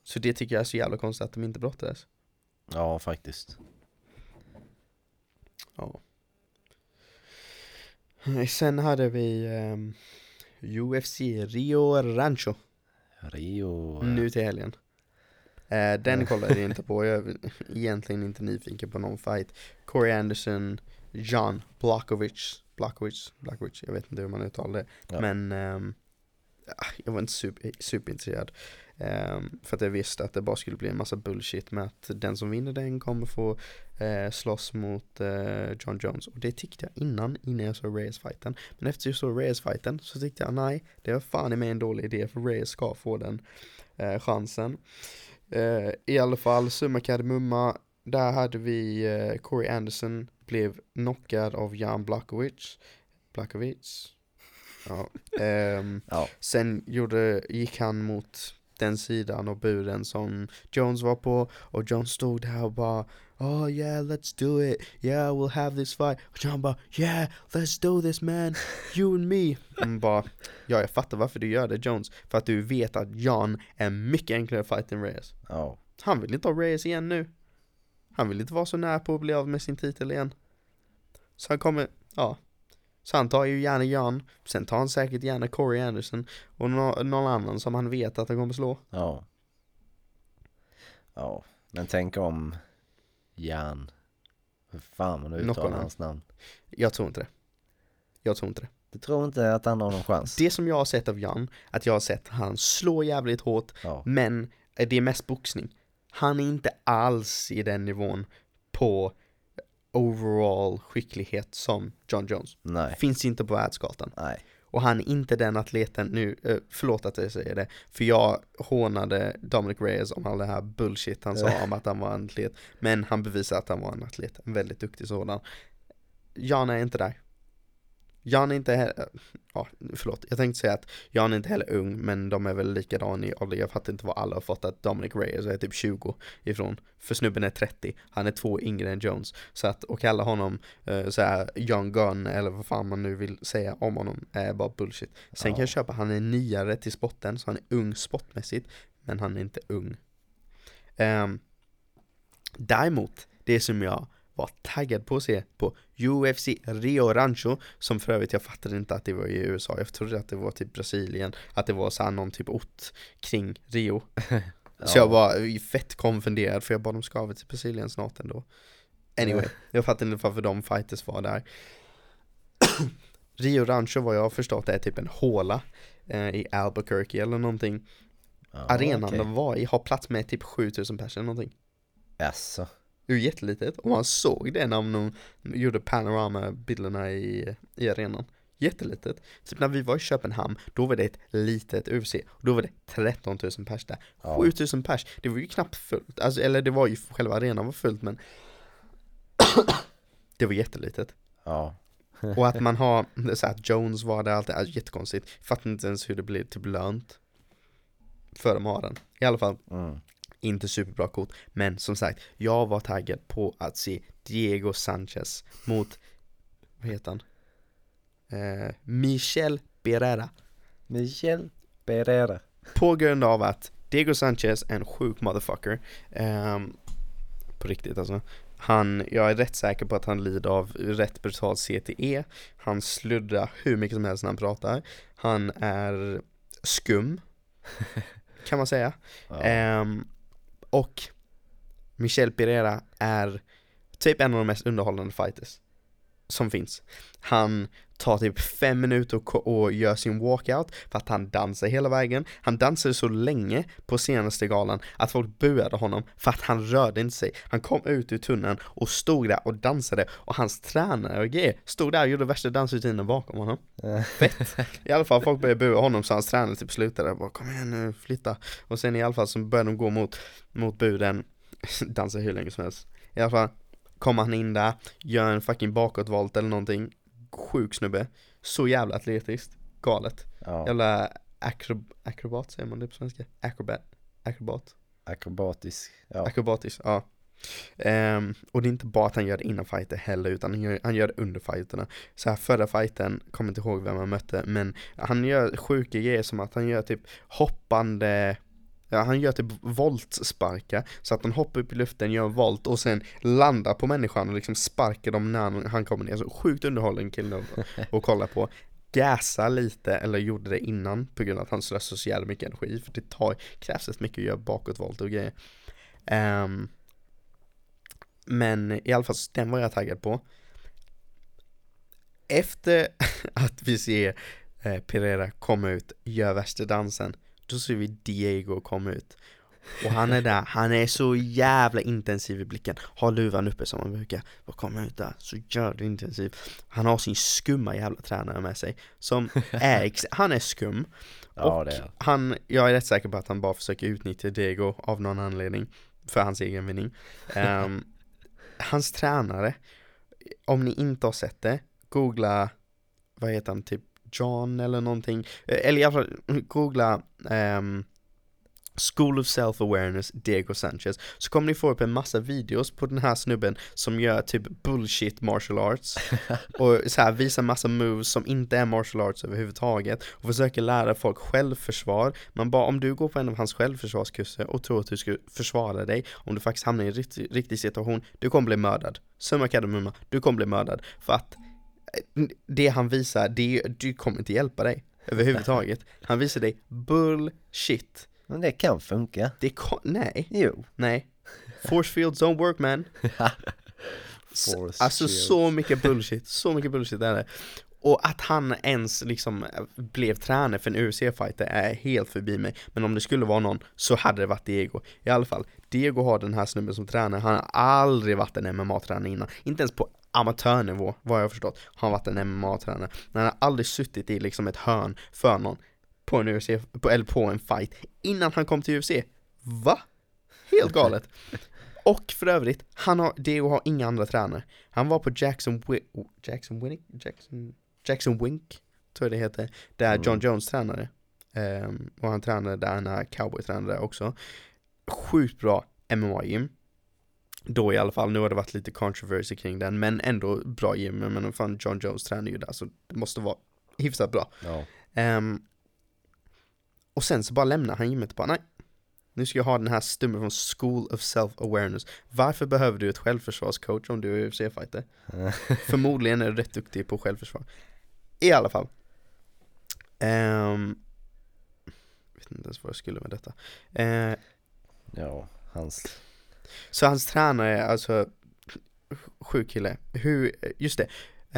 Så det tycker jag är så jävla konstigt att de inte brottades. ja faktiskt. Ja. Sen hade vi ehm, UFC Rio Rancho Rio. nu till helgen. Eh, den kollade jag inte på, jag är egentligen inte nyfiken på någon fight. Corey Anderson, John Blachowicz, Blachowicz, Blachowicz, jag vet inte hur man uttalar det. Ja. Men ah, jag var inte super, superintresserad. Ehm, för att jag visste att det bara skulle bli en massa bullshit med att den som vinner den kommer få eh, slåss mot eh, John Jones. Och det tyckte jag innan, innan jag såg Reyes-fighten. Men efter jag såg Reyes-fighten så tyckte jag nej, det var fan i mig en dålig idé för Reyes ska få den eh, chansen. Eh, I alla fall, summa kardemumma, där hade vi eh, Corey Anderson blev knockad av Jan Blachowicz. Blachowicz? Ja. ehm, Ja, Sen gjorde, gick han mot den sidan och buren som Jones var på och Jones stod där och bara Oh yeah let's do it, yeah we'll have this fight. Och John bara Yeah let's do this man, you and me. Han bara Ja jag fattar varför du gör det Jones. För att du vet att John är mycket enklare fight än Reyes. Ja, Han vill inte ha Reyes igen nu. Han vill inte vara så nära på att bli av med sin titel igen. Så han kommer, ja. Så han tar ju gärna Jan. Sen tar han säkert gärna Corey Anderson Och nå- någon annan som han vet att han kommer slå. Ja. Ja, men tänk om Jan. Hur fan man Knockar uttalar han. hans namn. Jag tror inte det Jag tror inte det Du tror inte att han har någon chans? Det som jag har sett av Jan Att jag har sett han slår jävligt hårt Ja, Men eh, det är mest boxning Han är inte alls i den nivån På overall skicklighet som John Jones nej, Finns inte på världskartan nej, och han är inte den atleten, nu, eh, förlåt att jag säger det, för jag hånade Dominic Reyes om all det här bullshit han sa om att han var en atlet. Men han bevisar att han var en atlet, en väldigt duktig sådan. Jan är inte där. Jan är inte heller, ja förlåt, jag tänkte säga att Jan är inte heller ung men de är väl likadana i ålder. Jag fattar inte vad alla har fått att Dominic Reyes är typ 20 ifrån. För snubben är 30, han är två yngre än Jones. Så att, och kalla honom uh, så här young gun eller vad fan man nu vill säga om honom är bara bullshit. Sen Ja. kan jag köpa, han är nyare till spotten så han är ung spottmässigt. Men han är inte ung. Um, däremot, det som jag var taggad på att se på UFC Rio Rancho Som för övrigt, jag fattade inte att det var i USA Jag trodde att det var typ Brasilien Att det var så här någon typ ort kring Rio. Så jag var fett konfunderad för jag bara de ska över till Brasilien snart ändå. Anyway, jag fattar inte varför de fighters var där. Rio Rancho vad jag har förstått är typ en håla eh, i Albuquerque eller någonting. Ja, Arenan okej. de var i har plats med typ 7000 personer någonting. Jaså? Det ju jättelitet och man såg det när de gjorde panorama-bilderna i, i arenan Jättelitet. Typ när vi var i Köpenhamn, då var det ett litet UFC och då var det 13 000 pers där. Ja. 7 000 pers, det var ju knappt fullt. Alltså, eller det var ju, själva arenan var fullt men Det var jättelitet. Ja. Och att man har, så att Jones var där, allt det är jättekonstigt. Fattar inte ens hur det blir typ lönt. För de har den. I alla fall, Mm. Inte superbra kort. Men som sagt, jag var taggad på att se Diego Sanchez mot, vad heter han? Eh, Michel Pereira. Michel Pereira. På grund av att Diego Sanchez är en sjuk motherfucker. Ehm, på riktigt alltså. Han, jag är rätt säker på att han lider av rätt brutal CTE. Han sluddrar hur mycket som helst när han pratar. Han är skum. kan man säga. Ja. Ehm, och Michel Pereira är typ en av de mest underhållande fighters som finns. Han tar typ fem minuter och, och gör sin walkout för att han dansar hela vägen. Han dansade så länge på senaste galan att folk buade honom för att han rörde inte sig. Han kom ut ur tunneln och stod där och dansade och hans tränare och grejer stod där och gjorde värsta dansrutinen bakom honom. Fett! I alla fall folk började bua honom så hans tränare typ slutade bara kom igen nu, flytta. Och sen i alla fall så började de gå mot, mot buden, dansa hur länge som helst. I alla fall kommer han in där, gör en fucking bakåtvolt eller någonting. Sjuk snubbe. Så jävla atletiskt. Galet. ja. Jävla acrob akrobat säger man det på svenska? Acrobat? Akrobat? Akrobatisk. Ja. Akrobatisk, ja. Ehm, och det är inte bara att han gör det innan fighter heller utan han gör, han gör det under fighterna. Så här förra fighten, kommer inte ihåg vem han mötte, men han gör sjuka grejer som att han gör typ hoppande Ja, han gör typ voltsparkar så att han hoppar upp i luften, gör en volt och sen landar på människan och liksom sparkar dem när han- kommer ner. Så sjukt underhållande kille att- kolla på. Gasa lite, eller gjorde det innan på grund av att han slösar så jävla mycket energi för det tar, krävs rätt mycket att göra bakåtvolt och grejer. Ehm, men i alla fall, den var jag taggad på. Efter att vi ser eh, Pereira komma ut, gör värsta dansen, då ser vi Diego komma ut. Och han är där, han är så jävla intensiv i blicken, har luvan uppe som han brukar, och kommer ut där, så jävla intensiv. Han har sin skumma jävla tränare med sig, som är, han är skum, Ja, och är han, jag är rätt säker på att han bara försöker utnyttja Diego av någon anledning För hans egen vinning. Ehm, Hans tränare Om ni inte har sett det Googla Vad heter han, typ John eller någonting. Eh, Eller i alla fall, googla ehm, School of Self-Awareness Diego Sanchez. Så kommer ni få upp en massa videos på den här snubben Som gör typ bullshit martial arts. Och så här visar massa moves som inte är martial arts överhuvudtaget Och försöker lära folk självförsvar. Man bara, om du går på en av hans självförsvarskurser och tror att du ska försvara dig Om du faktiskt hamnar i en riktig, riktig situation Du kommer bli mördad. Summa kardemumma, du kommer bli mördad. För att det han visar, det, det kommer inte hjälpa dig Överhuvudtaget. Han visar dig bullshit. Men det kan funka. Det ko- nej, Jo. nej. Force fields don't work man. Force Alltså shields. så mycket bullshit, så mycket bullshit är det och att han ens liksom eh, blev tränare för en UFC-fighter är helt förbi mig. Men om det skulle vara någon så hade det varit Diego. I alla fall, Diego har den här snubben som tränare Han har aldrig varit en MMA-tränare innan. Inte ens på amatörnivå, vad jag har förstått Har han varit en MMA-tränare Men han har aldrig suttit i liksom ett hörn för någon På en UFC, på, eller på en fight Innan han kom till UFC Va? Helt galet. Och för övrigt, han har, Diego har inga andra tränare. Han var på Jackson, Wi Jackson Winnick? Jackson, Jackson Wink, tror jag det heter. Där John Jones tränade. Um, och han tränade där när Cowboy tränade också. Sjukt bra MMA-gym. Då i alla fall, nu har det varit lite controversy kring den, men ändå bra gym. Men fan, John Jones tränar ju där, så det måste vara hyfsat bra. Ja. Um, och sen så bara lämnar han gymmet bara, nej, nu ska jag ha den här stummen från School of Self-Awareness. Varför behöver du ett självförsvarscoach om du är UFC-fighter? Förmodligen är du rätt duktig på självförsvar. I alla fall. Um, vet inte ens vad jag skulle med detta. Uh, ja, hans... Så hans tränare, alltså sjuk kille. Hur, just det.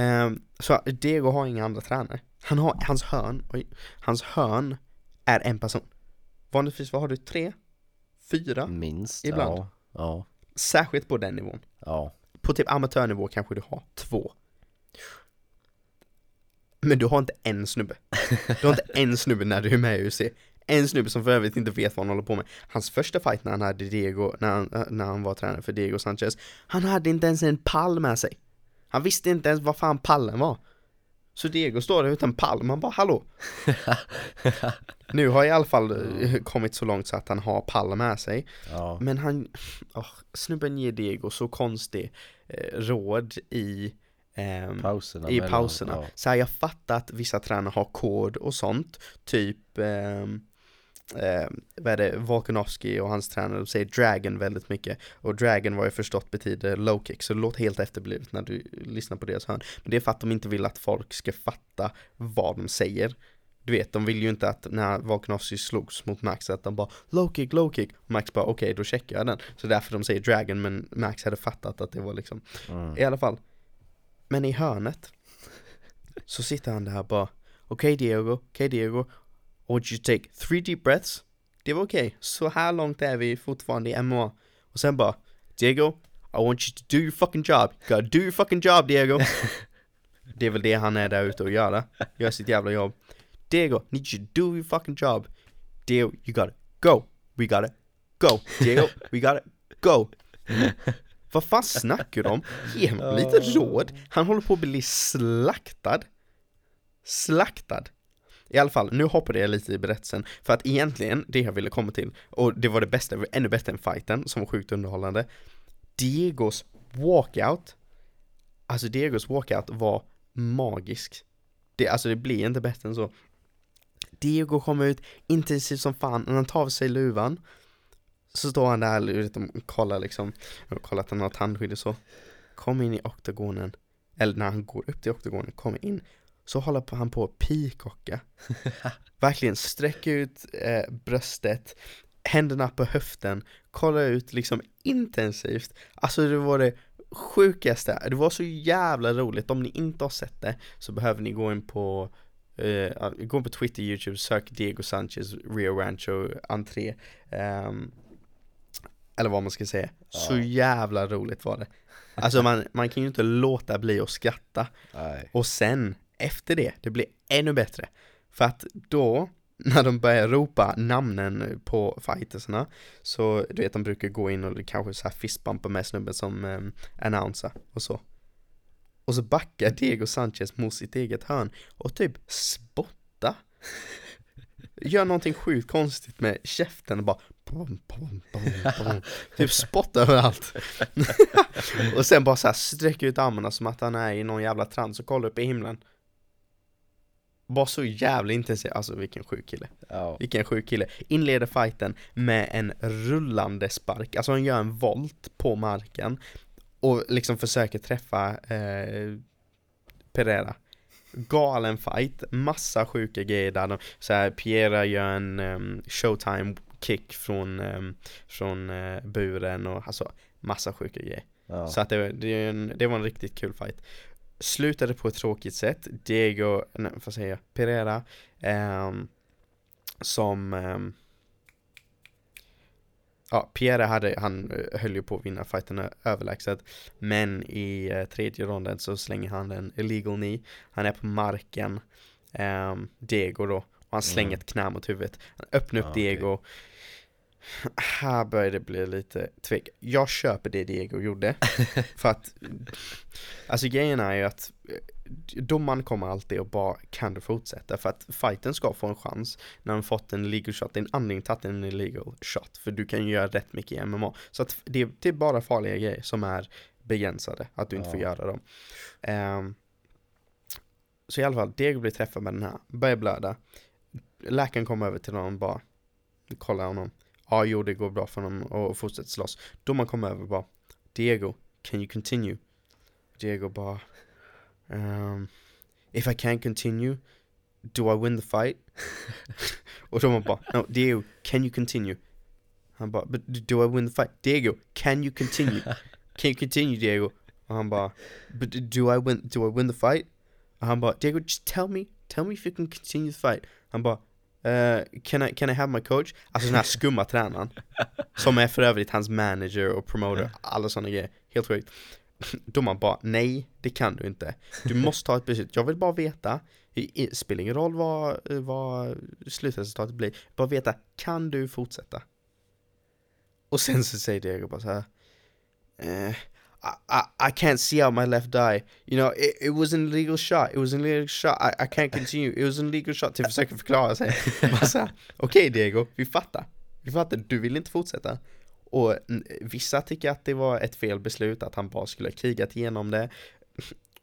Um, så Diego har inga andra tränare. Han har, hans hörn, oj, hans hörn är en person. Vanligtvis, vad har du? Tre? fyra Minst, ibland. ja. ja. Särskilt på den nivån. Ja. På typ amatörnivå kanske du har två. Men du har inte en snubbe. Du har inte en snubbe när du är med i UFC. En snubbe som för övrigt inte vet vad han håller på med. Hans första fight när han hade Diego, när han, när han var tränare för Diego Sanchez, han hade inte ens en pall med sig. Han visste inte ens vad fan pallen var. Så Diego står där utan palm, man bara hallå Nu har jag i alla fall eh, kommit så långt så att han har pall med sig ja. Men han, oh, snubben ger Diego så konstig eh, råd i eh, pauserna I mellan, pauserna. Ja. Så här, jag fattar att vissa tränare har kod och sånt. Typ eh, eh, vad är det, Volkanovski och hans tränare, de säger dragon väldigt mycket. Och dragon vad jag förstått betyder low kick, så det låter helt efterblivet när du lyssnar på deras hörn. Men det är för att de inte vill att folk ska fatta vad de säger. Du vet, de vill ju inte att när Volkanovski slogs mot Max att de bara low kick, low kick. Och Max bara okej, okay, då checkar jag den. Så därför de säger dragon, men Max hade fattat att det var liksom Mm. I alla fall Men i hörnet Så sitter han där bara Okej okay, Diego, okej okay, Diego. I want you to take three deep breaths? Det var okej, okay. så här långt är vi fortfarande i MMA Och sen bara Diego, I want you to do your fucking job. You gotta do your fucking job Diego. Det är väl det han är där ute och göra Gör sitt jävla jobb. Diego, need you to do your fucking job. Diego, you gotta go. We gotta go. Diego, we gotta go Vad fan snackar du om? Ge honom lite råd. Han håller på att bli slaktad. Slaktad. I alla fall, nu hoppade jag lite i berättelsen För att egentligen, det jag ville komma till Och det var det bästa, ännu bättre än fighten Som var sjukt underhållande. Diegos walkout Alltså Diegos walkout var magisk. Det, Alltså det blir inte bättre än så. Diego kommer ut intensivt som fan, han tar av sig luvan Så står han där, och kollar liksom. Kollar att han har tandskydd och så. Kommer in i oktagonen. Eller när han går upp till oktagonen, kommer in Så håller han på att pikocka. Verkligen sträcker ut eh, bröstet Händerna på höften Kollar ut liksom intensivt. Alltså det var det sjukaste. Det var så jävla roligt. Om ni inte har sett det Så behöver ni gå in på Uh, gå på Twitter, Youtube, sök Diego Sanchez, Rio Rancho, entré. Um, Eller vad man ska säga. Ja. Så jävla roligt var det. Alltså man, man kan ju inte låta bli att skratta. Nej. Och sen, efter det, det blir ännu bättre. För att då, när de börjar ropa namnen på fightersna Så du vet, de brukar gå in och kanske så här fistbumpa med snubben som um, announcer och så. Och så backar Diego Sanchez mot sitt eget hörn och typ spotta Gör någonting sjukt konstigt med käften och bara pom, pom, pom, pom. Typ spotta överallt Och sen bara så här sträcker ut armarna som att han är i någon jävla trans och kollar upp i himlen Bara så jävla intensivt, alltså vilken sjuk kille Ja. vilken sjuk kille. Inleder fighten med en rullande spark, alltså han gör en volt på marken och liksom försöker träffa eh, Pereira. Galen fight, massa sjuka grejer där de, så här, Piera gör en um, showtime kick från, um, från uh, buren och alltså massa sjuka grejer. Ja. Så att det, det, en, det var en riktigt kul fight. slutade på ett tråkigt sätt. Diego, nej, vad säger jag, Pereira, ehm, som ehm, Ja, Pierre hade, han eh, höll ju på att vinna fighten överlägset Men i eh, tredje ronden så slänger han en illegal knee Han är på marken ehm, Diego då Och han slänger Mm. ett knä mot huvudet Han öppnar upp okej. Diego Här börjar det bli lite tvek. Jag köper det Diego gjorde För att Alltså grejen är ju att eh, Domaren kommer alltid och bara kan du fortsätta? För att fighten ska få en chans. När de fått en legal shot, en det är en illegal shot. För du kan ju göra rätt mycket i MMA så att det, det är bara farliga grejer som är begränsade, att du inte får Ja. göra dem. Ehm, Så i alla fall, Diego blir träffad med den här, börjar blöda. Läkaren kommer över till honom och bara kollar honom Ja jo det går bra för honom och fortsätter slåss Domaren kommer över och bara Diego, can you continue? Diego bara um, If I can't continue Do I win the fight? och domaren bara No Diego, can you continue? Han bara But do I win the fight? Diego, can you continue? Can you continue Diego? Och han bara But do I win, do I win the fight? Och han bara Diego just tell me Tell me if you can continue the fight Han bara Uh, can, I, can I have my coach? Alltså den här skumma tränaren Som är för övrigt hans manager och promoter Alla sådana grejer, helt sjukt Domaren bara, nej det kan du inte Du måste ta ett beslut, jag vill bara veta det Spelar ingen roll vad, vad slutresultatet blir Bara veta, kan du fortsätta? Och sen så säger Diego bara så här. Eh, i, I, I can't see out my left eye You know, it, it was an illegal shot. It was an illegal shot. I, I can't continue. It was an illegal shot Till försöker förklara sig. Okej Diego, vi fattar. Vi fattar, du vill inte fortsätta. Och vissa tycker att det var ett fel beslut Att han bara skulle ha krigat igenom det.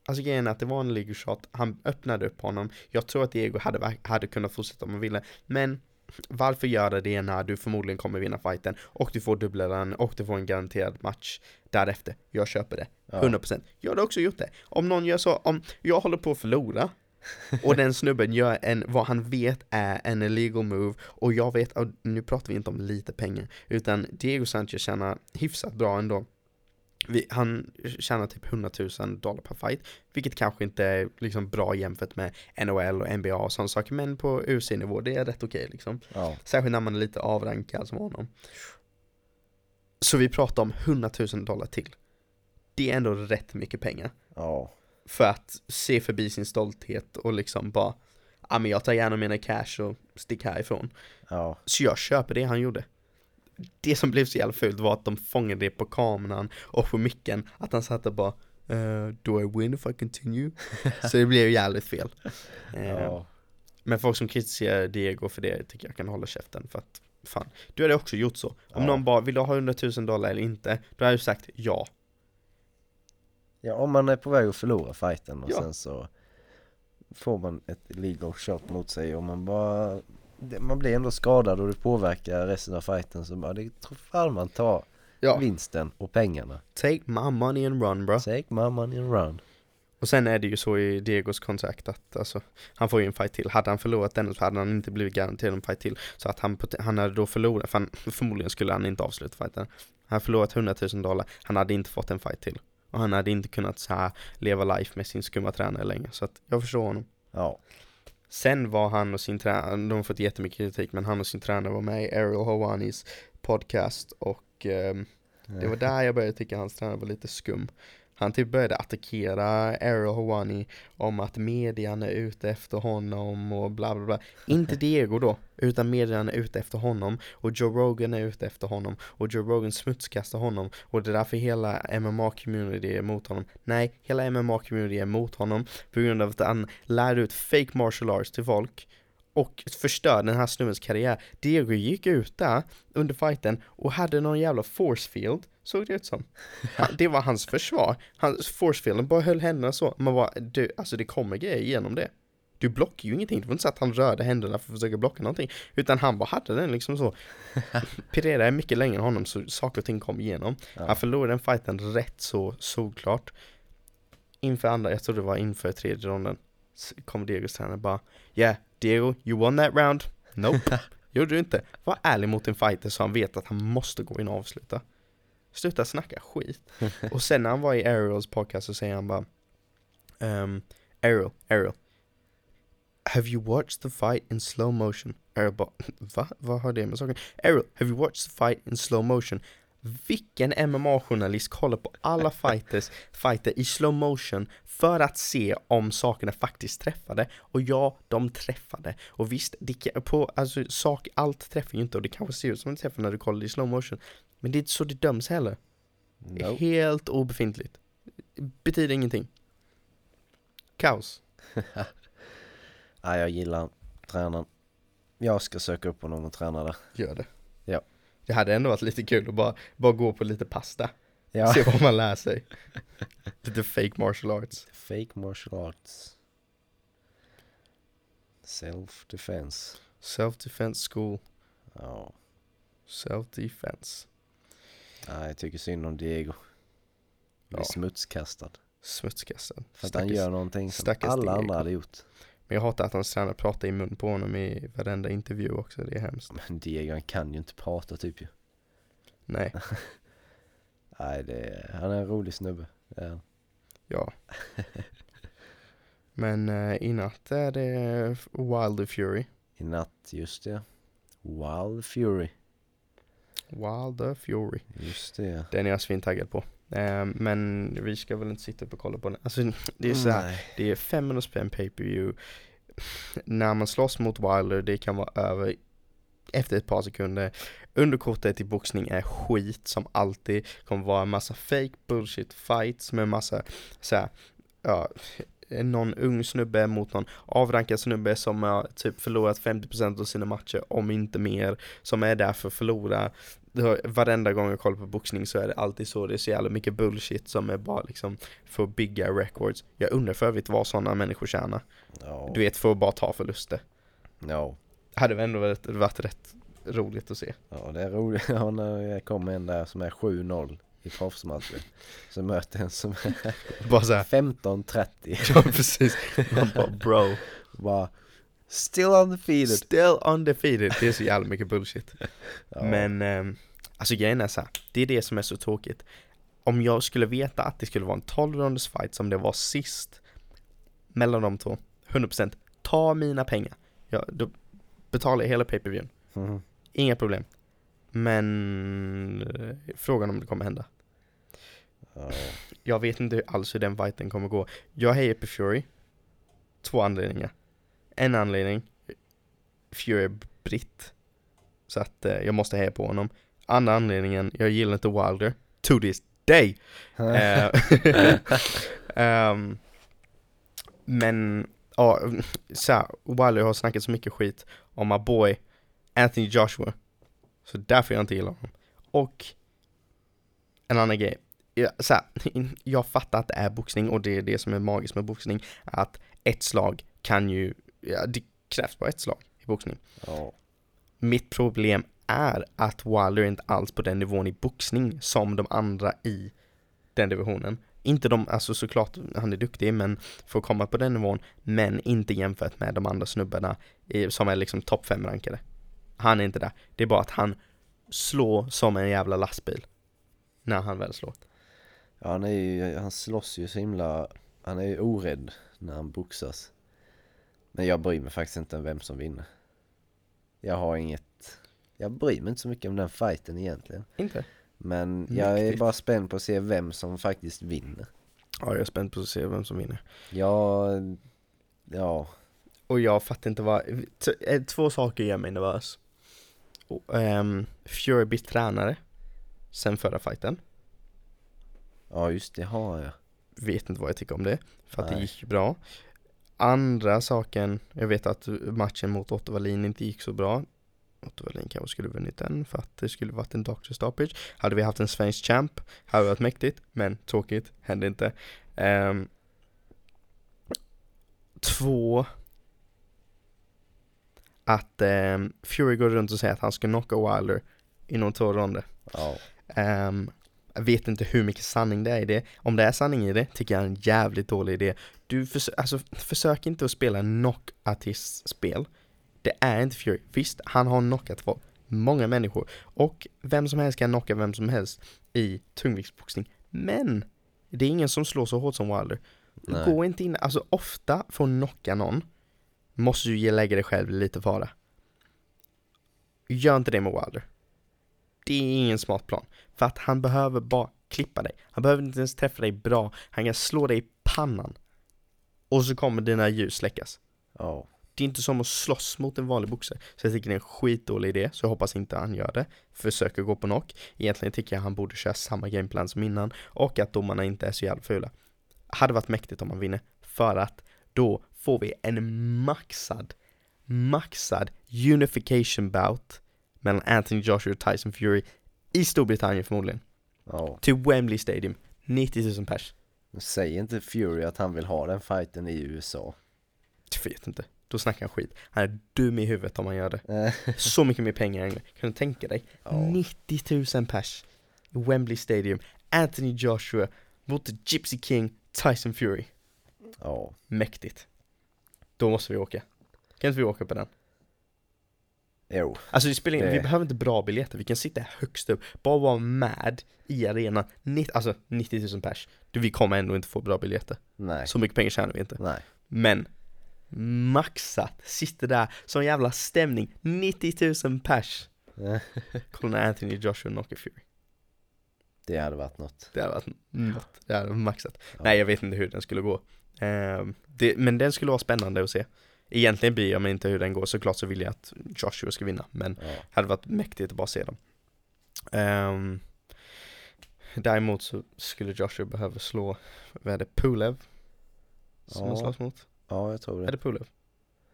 Alltså grejen är att det var en illegal shot. Han öppnade upp honom. Jag tror att Diego hade, hade kunnat fortsätta om han ville. Men varför göra det när du förmodligen kommer vinna fighten och du får dubbla den och du får en garanterad match därefter? Jag köper det. Ja. 100%. Jag hade också gjort det. Om någon gör så, om jag håller på att förlora och den snubben gör en, vad han vet är en illegal move och jag vet, och nu pratar vi inte om lite pengar, utan Diego Sanchez tjänar hyfsat bra ändå. Vi, han tjänar typ 100 000 dollar per fight, vilket kanske inte är liksom bra jämfört med NHL och NBA och sådana saker, men på UC-nivå, det är rätt okej liksom. Ja, Särskilt när man är lite avrankad som honom. Så vi pratar om 100 000 dollar till. Det är ändå rätt mycket pengar. ja, För att se förbi sin stolthet och liksom bara Ja men jag tar gärna mina cash och sticker härifrån. ja, Så jag köper det han gjorde. Det som blev så jävla fult var att de fångade det på kameran och på micken. Att han satt och bara eh, Do I win if I continue? så det blev jävligt fel. Eh, ja, men folk som kritiserar Diego för det tycker jag kan hålla käften för att Fan, du hade också gjort så. Om Ja. någon bara, vill du ha 100 000 dollar eller inte? Då hade jag sagt ja. ja, om man är på väg att förlora fighten och Ja. sen så får man ett legal shot mot sig och man bara man blir ändå skadad och det påverkar resten av fighten så bara det tror fan man tar Ja. vinsten och pengarna. Take my money and run bro. Take my money and run. Och sen är det ju så i Diegos kontrakt att alltså, han får ju en fight till. Hade han förlorat den så hade han inte blivit garanterad en fight till. Så att han, han hade då förlorat, för han, förmodligen skulle han inte avsluta fighten. Han hade förlorat 100 000 dollar, han hade inte fått en fight till. Och han hade inte kunnat så här leva life med sin skumma tränare längre. Så att jag förstår honom. Ja, Sen var han och sin tränare, de har fått jättemycket kritik, men han och sin tränare var med i Ariel Hawanis podcast och ehm, det var där jag började tycka hans tränare var lite skum. Han typ började attackera Errol Hawani om att median är ute efter honom och bla bla bla. Inte Diego då, utan median är ute efter honom och Joe Rogan är ute efter honom och Joe Rogan smutskastar honom och det är därför hela MMA-community är emot honom. Nej, hela MMA-community är emot honom på grund av att han lär ut fake martial arts till folk och förstör den här snubbens karriär. Diego gick ut där under fighten och hade någon jävla force field, såg det ut som. Det var hans försvar. Hans force fielden bara höll händerna så. Man bara, du, alltså det kommer grejer genom det. Du blockar ju ingenting, det var inte så att han rörde händerna för att försöka blocka någonting. Utan han bara hade den liksom så. Pereira är mycket längre än honom så saker och ting kom igenom. Ja. Han förlorade den fighten rätt så solklart. Inför andra, jag tror det var inför tredje ronden. Kom Diegos tränare bara Yeah, Diego, you won that round. Nope, gjorde du inte. Var ärlig mot din fighter så han vet att han måste gå in och avsluta. Sluta snacka skit. Och sen när han var i Ariels podcast så säger han bara Um, Ariel, Ariel. Have you watched the fight in slow motion? Ariel bara, va? Vad har det med saken? Ariel, have you watched the fight in slow motion? Vilken MMA-journalist kollar på alla fighters, fighter i slow motion för att se om sakerna faktiskt träffade? Och ja, de träffade. Och visst, det, på, alltså, sak, allt träffar ju inte och det kanske ser ut som det träffar när du kollar i slow motion. Men det är inte så det döms heller. Nope. Helt obefintligt. Betyder ingenting. Kaos. Nej, jag gillar tränaren. Jag ska söka upp honom och träna där. Gör det. Det hade ändå varit lite kul att bara, bara gå på lite pasta. Ja. Se vad man lär sig. lite fake martial arts. Fake martial arts. Self defense. Self-defense school. Ja. Self-defense. Nej, jag tycker synd om Diego. Blir Ja. smutskastad. Smutskastad. För att han Stackars- gör någonting som alla Diego. andra hade gjort. Men jag hatar att hans tränare pratar i mun på honom i varenda intervju också. Det är hemskt. Men Diego han kan ju inte prata typ ju. Nej, Nej, det är, han är en rolig snubbe. Ja. ja. Men eh, i natt är det Wilder Fury. I natt, just det. Wild Fury. Wilder Fury. Just det. Den är jag svintaggad på. Eh, men vi ska väl inte sitta upp och kolla på den. Alltså det är så här, det är 500 spänn pay per view När man slåss mot Wilder, det kan vara över efter ett par sekunder. Underkortet i boxning är skit som alltid. kommer vara en massa fake bullshit fights med massa så här, ja, någon ung snubbe mot någon avrankad snubbe som har typ förlorat 50% av sina matcher, om inte mer, som är där för att förlora. Varenda gång jag kollar på boxning så är det alltid så, det är så jävla mycket bullshit som är bara liksom för att bygga records. Jag undrar för övrigt vad sådana människor tjänar. Ja. Du vet, för att bara ta förluster. Ja. Hade väl ändå varit, varit rätt roligt att se. Ja, det är roligt. Ja, när jag kommer en där som är 7-0 i proffsmatchen. Så möter en som är Bara såhär, 15-30. ja precis. Man bara bro, Bara still undefeated. still undefeated. Det är så jävla mycket bullshit. Ja. Men, ehm, alltså grejen är så här, det är det som är så tråkigt. Om jag skulle veta att det skulle vara en 12 runders fight som det var sist mellan de två, 100% ta mina pengar. Ja, då betalar jag hela pay-per-viewen. Mhm. Inga problem. Men eh, frågan om det kommer hända. Ja. Jag vet inte alls hur den fighten kommer gå. Jag hejar på Fury. Två anledningar. En anledning, Fury är britt. Så att eh, jag måste heja på honom. Andra anledningen, jag gillar inte Wilder. To this day! Ehm, men, ja, så här, Wilder har snackat så mycket skit om my boy Anthony Joshua. Så därför jag inte gillar honom. Och en annan grej. Jag, så här, jag fattar att det är boxning och det är det som är magiskt med boxning. Att ett slag kan ju, ja, det krävs bara ett slag i boxning. ja. Mitt problem är att Wilder inte alls på den nivån i boxning som de andra i den divisionen. Inte de, alltså såklart han är duktig men för att komma på den nivån men inte jämfört med de andra snubbarna i, som är liksom topp 5 rankade. Han är inte där. Det är bara att han slår som en jävla lastbil. När han väl slår. Ja, han är ju, han slåss ju så himla, han är ju orädd när han boxas. Men jag bryr mig faktiskt inte om vem som vinner. Jag har inget, jag bryr mig inte så mycket om den fighten egentligen. Inte? Men jag är Mäktigt. bara spänd på att se vem som faktiskt vinner. Ja, jag är spänd på att se vem som vinner. Jag, ja, Och jag fattar inte vad, eh, två saker gör mig nervös. Och, ehm, Fury blir tränare sen förra fighten. ja just det har jag. Vet inte vad jag tycker om det, för att det Nej. gick ju bra. Andra saken, jag vet att matchen mot Otto Wallin inte gick så bra. Otto Wallin kanske skulle vunnit den för att det skulle varit en doctor stoppage. Hade vi haft en svensk champ hade det varit mäktigt, men tråkigt, hände inte. Ehm, två, att ehm, Fury går runt och säger att han ska knocka Wilder inom två ronder. Ja, Ehm, jag vet inte hur mycket sanning det är i det. Om det är sanning i det, tycker jag är en jävligt dålig idé. Du försö- alltså, försök inte att spela knockartist-spel. Det är inte Fury. Visst, han har knockat folk, många människor. Och vem som helst kan knocka vem som helst i tungviktsboxning. Men, det är ingen som slår så hårt som Wilder. Nej. Gå inte in, alltså ofta för att knocka någon måste du ge lägga dig själv lite fara. Gör inte det med Wilder. Det är ingen smart plan. För att han behöver bara klippa dig. Han behöver inte ens träffa dig bra. Han kan slå dig i pannan. Och så kommer dina ljus släckas. Ja. Det är inte som att slåss mot en vanlig boxare. Så jag tycker det är en skitdålig idé, så jag hoppas inte han gör det. Försöker gå på knock. Egentligen tycker jag han borde köra samma gameplan som innan. Och att domarna inte är så jävla fula. Hade varit mäktigt om han vinner. För att då får vi en maxad, maxad unification bout mellan Anthony Joshua och Tyson Fury i Storbritannien förmodligen. Ja. Till Wembley Stadium. 90 000 pers. Men säger inte Fury att han vill ha den fighten i USA? Jag vet inte. Då snackar han skit. Han är dum i huvudet om han gör det. Så mycket mer pengar än Kan du tänka dig? ja. 90 000 pers i Wembley Stadium. Anthony Joshua mot The Gypsy King Tyson Fury. ja. Mäktigt. Då måste vi åka. Kan inte vi åka på den? Jo. Alltså det spelar ingen, Det- vi behöver inte bra biljetter, vi kan sitta högst upp, bara vara med i arenan, Ni- alltså 90 000 pers. Du, Vi kommer ändå inte få bra biljetter. Nej. Så mycket pengar tjänar vi inte. Nej. Men maxat, sitter där, sån jävla stämning, 90 000 pers. Kolla när Anthony Joshua knockar Fury. Det hade varit något. Det hade varit något, det hade maxat. Ja. Nej jag vet inte hur den skulle gå. Ehm, det, men den skulle vara spännande att se. Egentligen bryr jag mig inte hur den går, såklart så vill jag att Joshua ska vinna, men Ja. det hade varit mäktigt att bara se dem. Um, däremot så skulle Joshua behöva slå, vad är det, Pulev? Som Ja. han slåss mot? ja, jag tror Är det. det Pulev?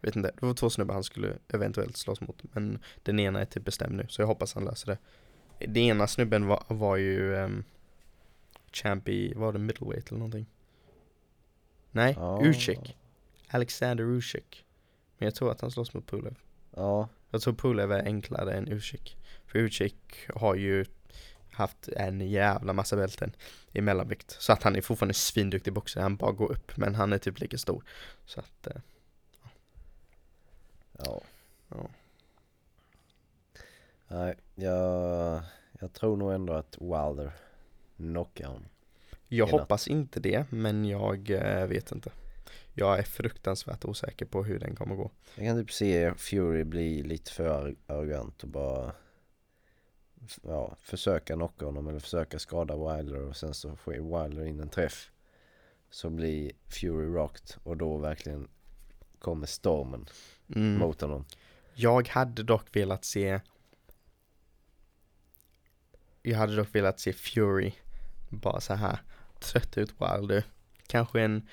Vet inte, det var två snubbar han skulle eventuellt slåss mot, men den ena är typ bestämd nu, så jag hoppas han löser det. Den ena snubben var, var ju um, champ i, var det middleweight eller någonting? Nej, Ja. Usyk. Alexander Usyk. Men jag tror att han slåss mot Pulev. Ja. Jag tror Pulev är enklare än Usyk. För Usyk har ju haft en jävla massa bälten i mellanvikt. Så att han är fortfarande svinduktig boxare, han bara går upp. Men han är typ lika stor. Så att, eh, Ja. Ja. Nej, jag, jag tror nog ändå att Wilder knockar honom. jag hoppas inte det, men jag eh, vet inte. Jag är fruktansvärt osäker på hur den kommer gå. Jag kan typ se Fury bli lite för arrogant och bara ja, försöka knocka honom eller försöka skada Wilder och sen så får Wilder in en träff. Så blir Fury rocked och då verkligen kommer stormen Mm. mot honom. Jag hade dock velat se Jag hade dock velat se Fury Bara så här Trött ut Wilder Kanske en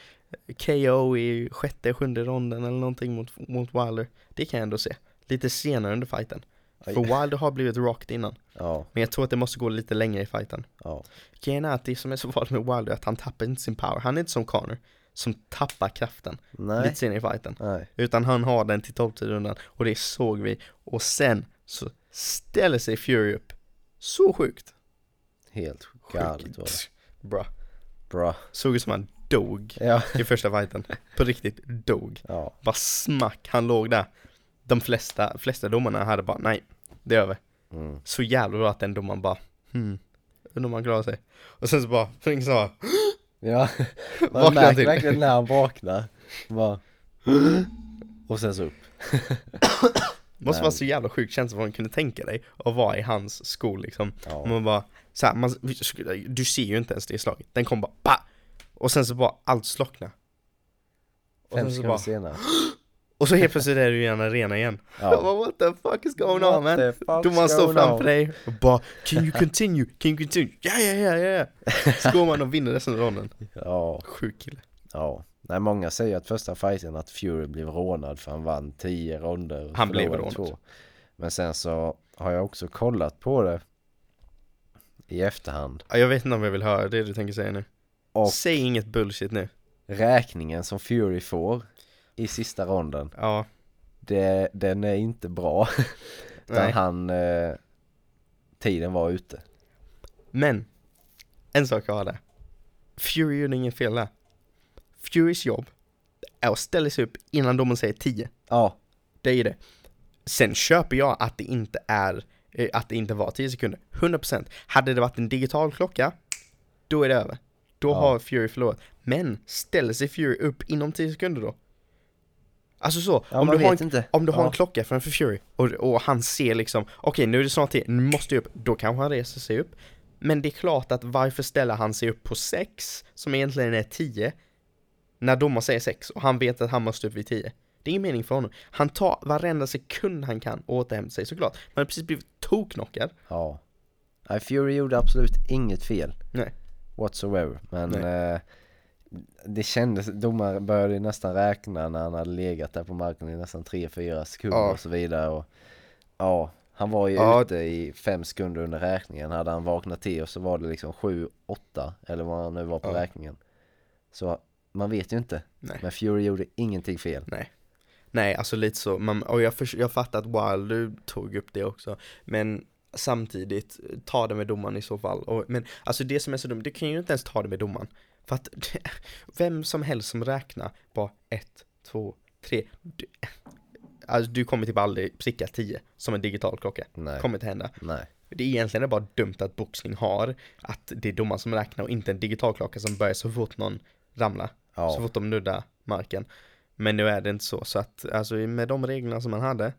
KO i sjätte, sjunde ronden eller någonting mot, mot Wilder. Det kan jag ändå se. Lite senare under fighten. För Wilder har blivit rocked innan. Ja, Men jag tror att det måste gå lite längre i fighten. Ja, Grejen är att det som är så farligt med Wilder är att han tappar inte sin power. Han är inte som Connor Som tappar kraften nej, lite senare i fighten. Nej, utan han har den till topptiden och det såg vi. Och sen så ställer sig Fury upp. Så sjukt. helt galet var det. Bra. Bra, Såg ut som han dog ja, i första fighten. På riktigt, dog. ja, Bara smack, han låg där. De flesta, flesta domarna hade bara, nej, det är över. mm. Så jävla bra att den domaren bara, hmm, undrar om han klarar sig. Och sen så bara, ingen sa, Ja, man märker verkligen när han vaknar. Bara, och sen så upp. måste vara så jävla sjukt känsla vad man kunde tänka dig att vara i hans skor liksom. Ja, man bara, så här, man, du ser ju inte ens det slaget. Den kom bara, bah! Och sen så bara allt slocknar. Och fem sekunder bara, senare. och så helt plötsligt är du i en arena igen. Ja. bara, what the fuck is going What on man? Domaren står framför dig och bara, can you continue? Can you continue? Ja, ja, ja, ja, ja. Så går man och vinner resten av ronden. Ja, Sjuk kille. ja. Nej, många säger att första fighten att Fury blev rånad för han vann 10 ronder. Han blev rånad. två. Men sen så har jag också kollat på det i efterhand. Ja, Jag vet inte om jag vill höra det du tänker säga nu. Och Säg inget bullshit nu. räkningen som Fury får i sista ronden, Ja, det, den är inte bra. Utan nej. han, eh, tiden var ute. Men, en sak jag har där. Fury gjorde inget fel där. Furys jobb är att ställa sig upp innan domaren säger 10. Ja, Det är det. Sen köper jag att det inte är, eh, att det inte var 10 sekunder. 100%. Hade det varit en digital klocka, då är det över. Då Ja. har Fury förlorat. Men ställer sig Fury upp inom 10 sekunder då? Alltså så, Ja, om, du har en, inte. om du har en klocka framför Fury och, och han ser liksom Okej nu är det snart 10, nu måste jag upp. Då kanske han reser sig upp. Men det är klart att varför ställer han sig upp på 6 som egentligen är 10 när domaren säger 6 och han vet att han måste upp vid 10? Det är ingen mening för honom. Han tar varenda sekund han kan och återhämtar sig såklart. Man har precis blivit toknockad. Ja. Nej, Fury gjorde absolut inget fel. Nej. Whatsoever. Men Nej. eh, det kändes, domaren började nästan räkna när han hade legat där på marken i nästan 3-4 sekunder Ja. och så vidare. Och, ja, han var ju Ja. ute i 5 sekunder under räkningen. Hade han vaknat till och så var det liksom 7-8 eller vad han nu var på Ja. räkningen. Så man vet ju inte. Nej. Men Fury gjorde ingenting fel. Nej, alltså lite så. Man, och jag, för, jag fattar att Wild du tog upp det också. Men samtidigt, ta det med domaren i så fall. Och, men alltså det som är så dumt, du kan ju inte ens ta det med domaren. För att vem som helst som räknar bara ett, två, tre. Du, alltså du kommer typ aldrig pricka 10 som en digital klocka. Nej. Kommer inte hända. Nej. Det är egentligen bara dumt att boxning har att det är domaren som räknar och inte en digital klocka som börjar så fort någon ramlar. Så Ja. fort de nuddar marken. Men nu är det inte så, så att alltså med de reglerna som man hade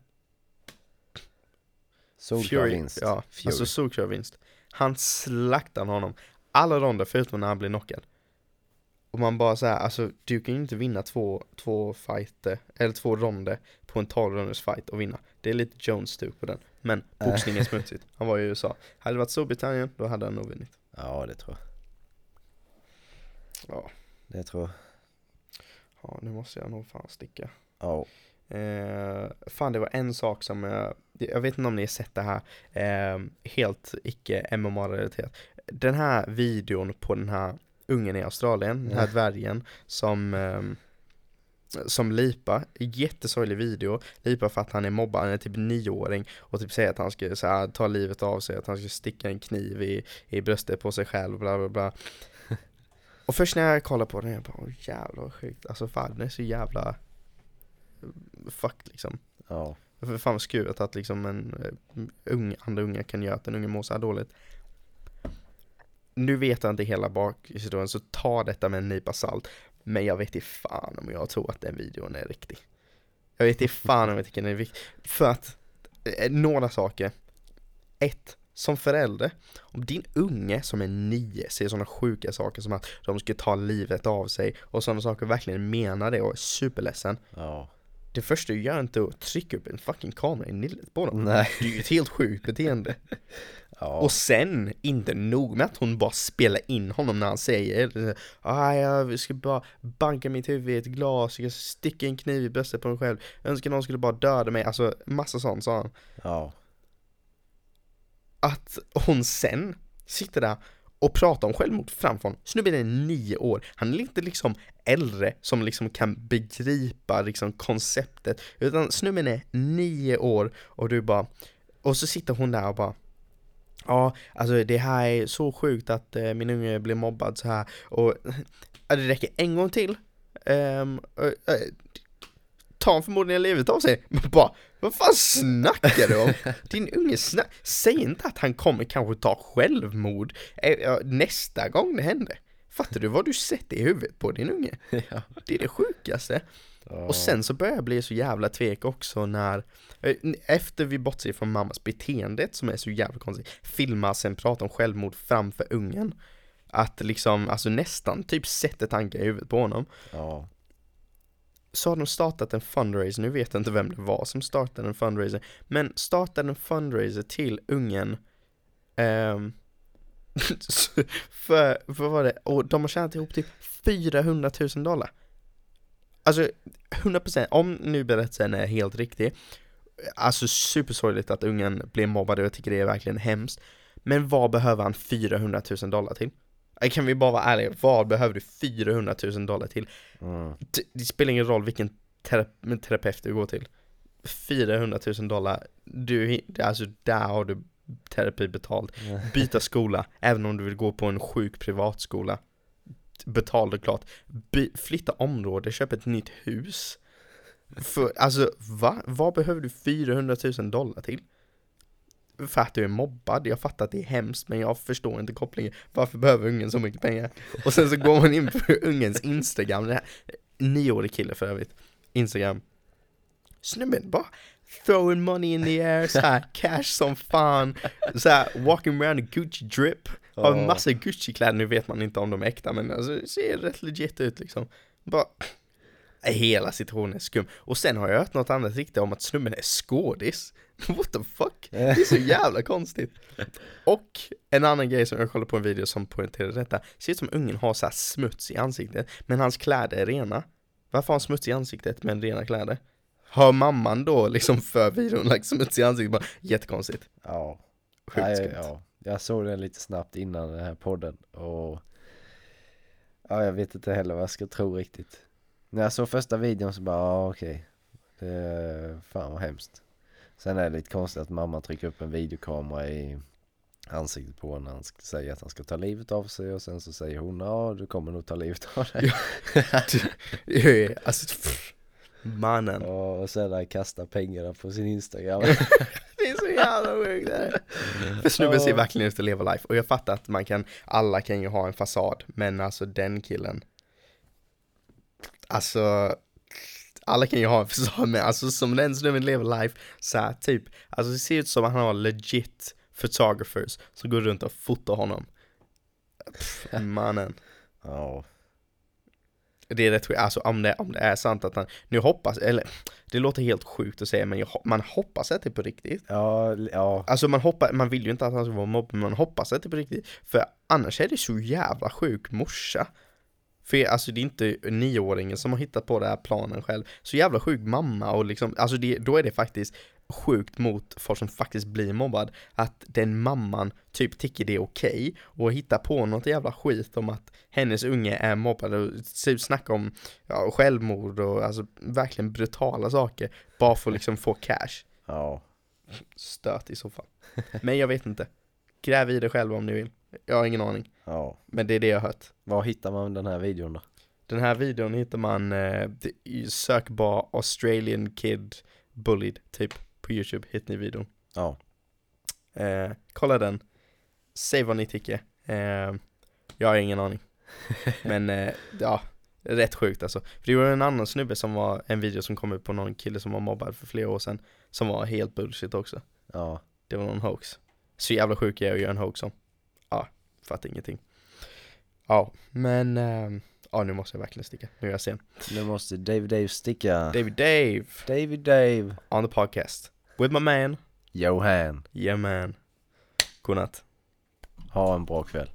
Solklar vinst. Ja, Fury. alltså solklar vinst Han slaktar honom Alla ronder förutom när han blir knockad Och man bara såhär, alltså du kan ju inte vinna två, två fighter Eller två ronder på en 12 runders fight och vinna Det är lite Jones-stuk på den Men boxning är smutsigt Han var i USA Hade det varit Storbritannien, då hade han nog vunnit ja, det tror jag. Ja, Det tror jag. ja nu måste jag nog fan sticka Ja. Eh, fan det var en sak som jag, jag vet inte om ni har sett det här, eh, helt icke MMA-relaterat. Den här videon på den här ungen i Australien, den här dvärgen som ehm, som lipa, jättesorglig video, lipa för att han är mobbad, han är typ nioåring och typ säger att han ska så här, ta livet av sig, att han ska sticka en kniv i, i bröstet på sig själv, bla bla bla. Och först när jag kollar på den, jag bara, jävlar vad sjukt, alltså fan den är så jävla fuck liksom. Ja. För fan vad skuret att liksom en eh, ung, andra unga kan göra att en unge mår så här dåligt. Nu vet jag inte hela bakhistorien så ta detta med en nypa salt. Men jag vet inte fan om jag tror att den videon är riktig. Jag vet inte fan om jag tycker den är viktig. För att, eh, några saker. Ett, som förälder, om din unge som är nio ser sådana sjuka saker som att de ska ta livet av sig och sådana saker verkligen menar det och är superledsen. Ja. Det första du gör är inte att trycka upp en fucking kamera i nyllet på dem. Nej. Det är ju ett helt sjukt beteende. Ja. Och sen, inte nog med att hon bara spelar in honom när han säger ah, jag ska bara banka mitt huvud i ett glas, jag ska sticka en kniv i bröstet på mig själv, jag önskar någon skulle bara döda mig, alltså massa sånt sa han. Ja. Att hon sen sitter där och pratar om självmord framför honom. Snubben är nio år, han är inte liksom äldre som liksom kan begripa liksom konceptet, utan snubben är nio år och du bara, och så sitter hon där och bara Ja, alltså det här är så sjukt att eh, min unge blir mobbad så här och ja, det räcker en gång till ehm, eh, eh, um, tar han förmodligen livet av sig. Men bara, vad fan snackar du om? Din unge snack, säg inte att han kommer kanske ta självmord eh, ja, nästa gång det händer. Fattar du vad du sätter i huvudet på din unge? ja. Det är det sjukaste. Och sen så börjar jag bli så jävla tvek också när eh, Efter vi bortser från mammas beteendet som är så jävla konstigt Filma sen prata om självmord framför ungen Att liksom, alltså nästan typ sätter tankar i huvudet på honom Ja. Så har de startat en fundraiser, nu vet jag inte vem det var som startade en fundraiser Men startade en fundraiser till ungen ehm, för, för vad var det? Och de har tjänat ihop typ 400 000 dollar Alltså 100% om nu berättelsen är helt riktig Alltså supersorgligt att ungen blev mobbad och jag tycker det är verkligen hemskt Men vad behöver han 400 000 dollar till? Eh, Kan vi bara vara ärliga, vad behöver du 400 000 dollar till? Mm. Det, spelar ingen roll vilken terape- terapeut du går till 400 000 dollar, du, alltså där har du terapi betald Byta skola, även om du vill gå på en sjuk privatskola Betal det klart By, Flytta område, köp ett nytt hus För, alltså va? Vad behöver du 400 000 dollar till? För att du är mobbad, jag fattar att det är hemskt men jag förstår inte kopplingen. Varför behöver ungen så mycket pengar? Och sen så går man in på ungens Instagram, den nioårig kille för övrigt, Instagram. Snubben bara throwing money in the air, så här cash som fan, så här walking around a Gucci drip, har Ja. massa Gucci-kläder, nu vet man inte om de är äkta men alltså det ser rätt legit ut liksom. Bara Hela situationen är skum. Och sen har jag hört något annat riktigt om att snubben är skådis. What the fuck? Det är så jävla konstigt. Och en annan grej som jag kollade på en video som poängterade detta. Ser ut som ungen har så smuts i ansiktet, men hans kläder är rena. Varför har han smuts i ansiktet men rena kläder? Har mamman då liksom för videon lagt smuts i ansiktet? Bara, jättekonstigt. Ja. Sjukt Nej, ja. Jag såg den lite snabbt innan den här podden och ja, jag vet inte heller vad jag ska tro riktigt. När jag såg första videon så bara, ja okej. Det är fan vad hemskt. Sen är det lite konstigt att mamma trycker upp en videokamera i ansiktet på honom när han säga att han ska ta livet av sig och sen så säger hon, ja du kommer nog ta livet av dig. alltså, pff, mannen. och sen kastar pengarna på sin Instagram. Det är så jävla sjukt det här. För snubben ser verkligen ut att leva life och jag fattar att man kan, alla kan ju ha en fasad, men alltså den killen Alltså alla kan ju ha en fasad men alltså som den snubben lever life så här, typ Alltså det ser ut som att han har legit photographers som går runt och fotar honom Pff, Mannen ja. Det är rätt sjukt, alltså om det, om det är sant att han, nu hoppas, eller det låter helt sjukt att säga men jag, man hoppas att det är på riktigt Ja, ja. Alltså man hoppas, man vill ju inte att han ska vara mobbad, men man hoppas att det är på riktigt. För annars är det så jävla sjuk morsa. För alltså det är inte nioåringen som har hittat på den här planen själv. Så jävla sjuk mamma och liksom, alltså det, då är det faktiskt sjukt mot folk som faktiskt blir mobbad. Att den mamman typ tycker det är okej och hittar på något jävla skit om att hennes unge är mobbad och typ snacka om ja, självmord och alltså verkligen brutala saker. Bara för att liksom få cash Ja. stört i så fall. Men jag vet inte. Gräv i det själva om ni vill. Jag har ingen aning. Ja. Men det är det jag har hört. Var hittar man den här videon då? Den här videon hittar man eh, i sökbar Australian Kid Bullied typ på Youtube. Hittar ni videon. Ja. Eh, kolla den. Säg vad ni tycker. Eh, jag har ingen aning. Men eh, ja, rätt sjukt alltså. För det var en annan snubbe som var en video som kom ut på någon kille som var mobbad för flera år sedan. Som var helt bullshit också. Ja. Det var någon hoax. Så jävla sjuk jag är att göra en hoax om fattar ingenting. Ja, men äh, ja nu måste jag verkligen sticka. Nu är jag sen. Nu måste David Dave sticka. David Dave. David Dave. On the podcast. With my man. Johan. Yeah man. Godnatt. Ha en bra kväll.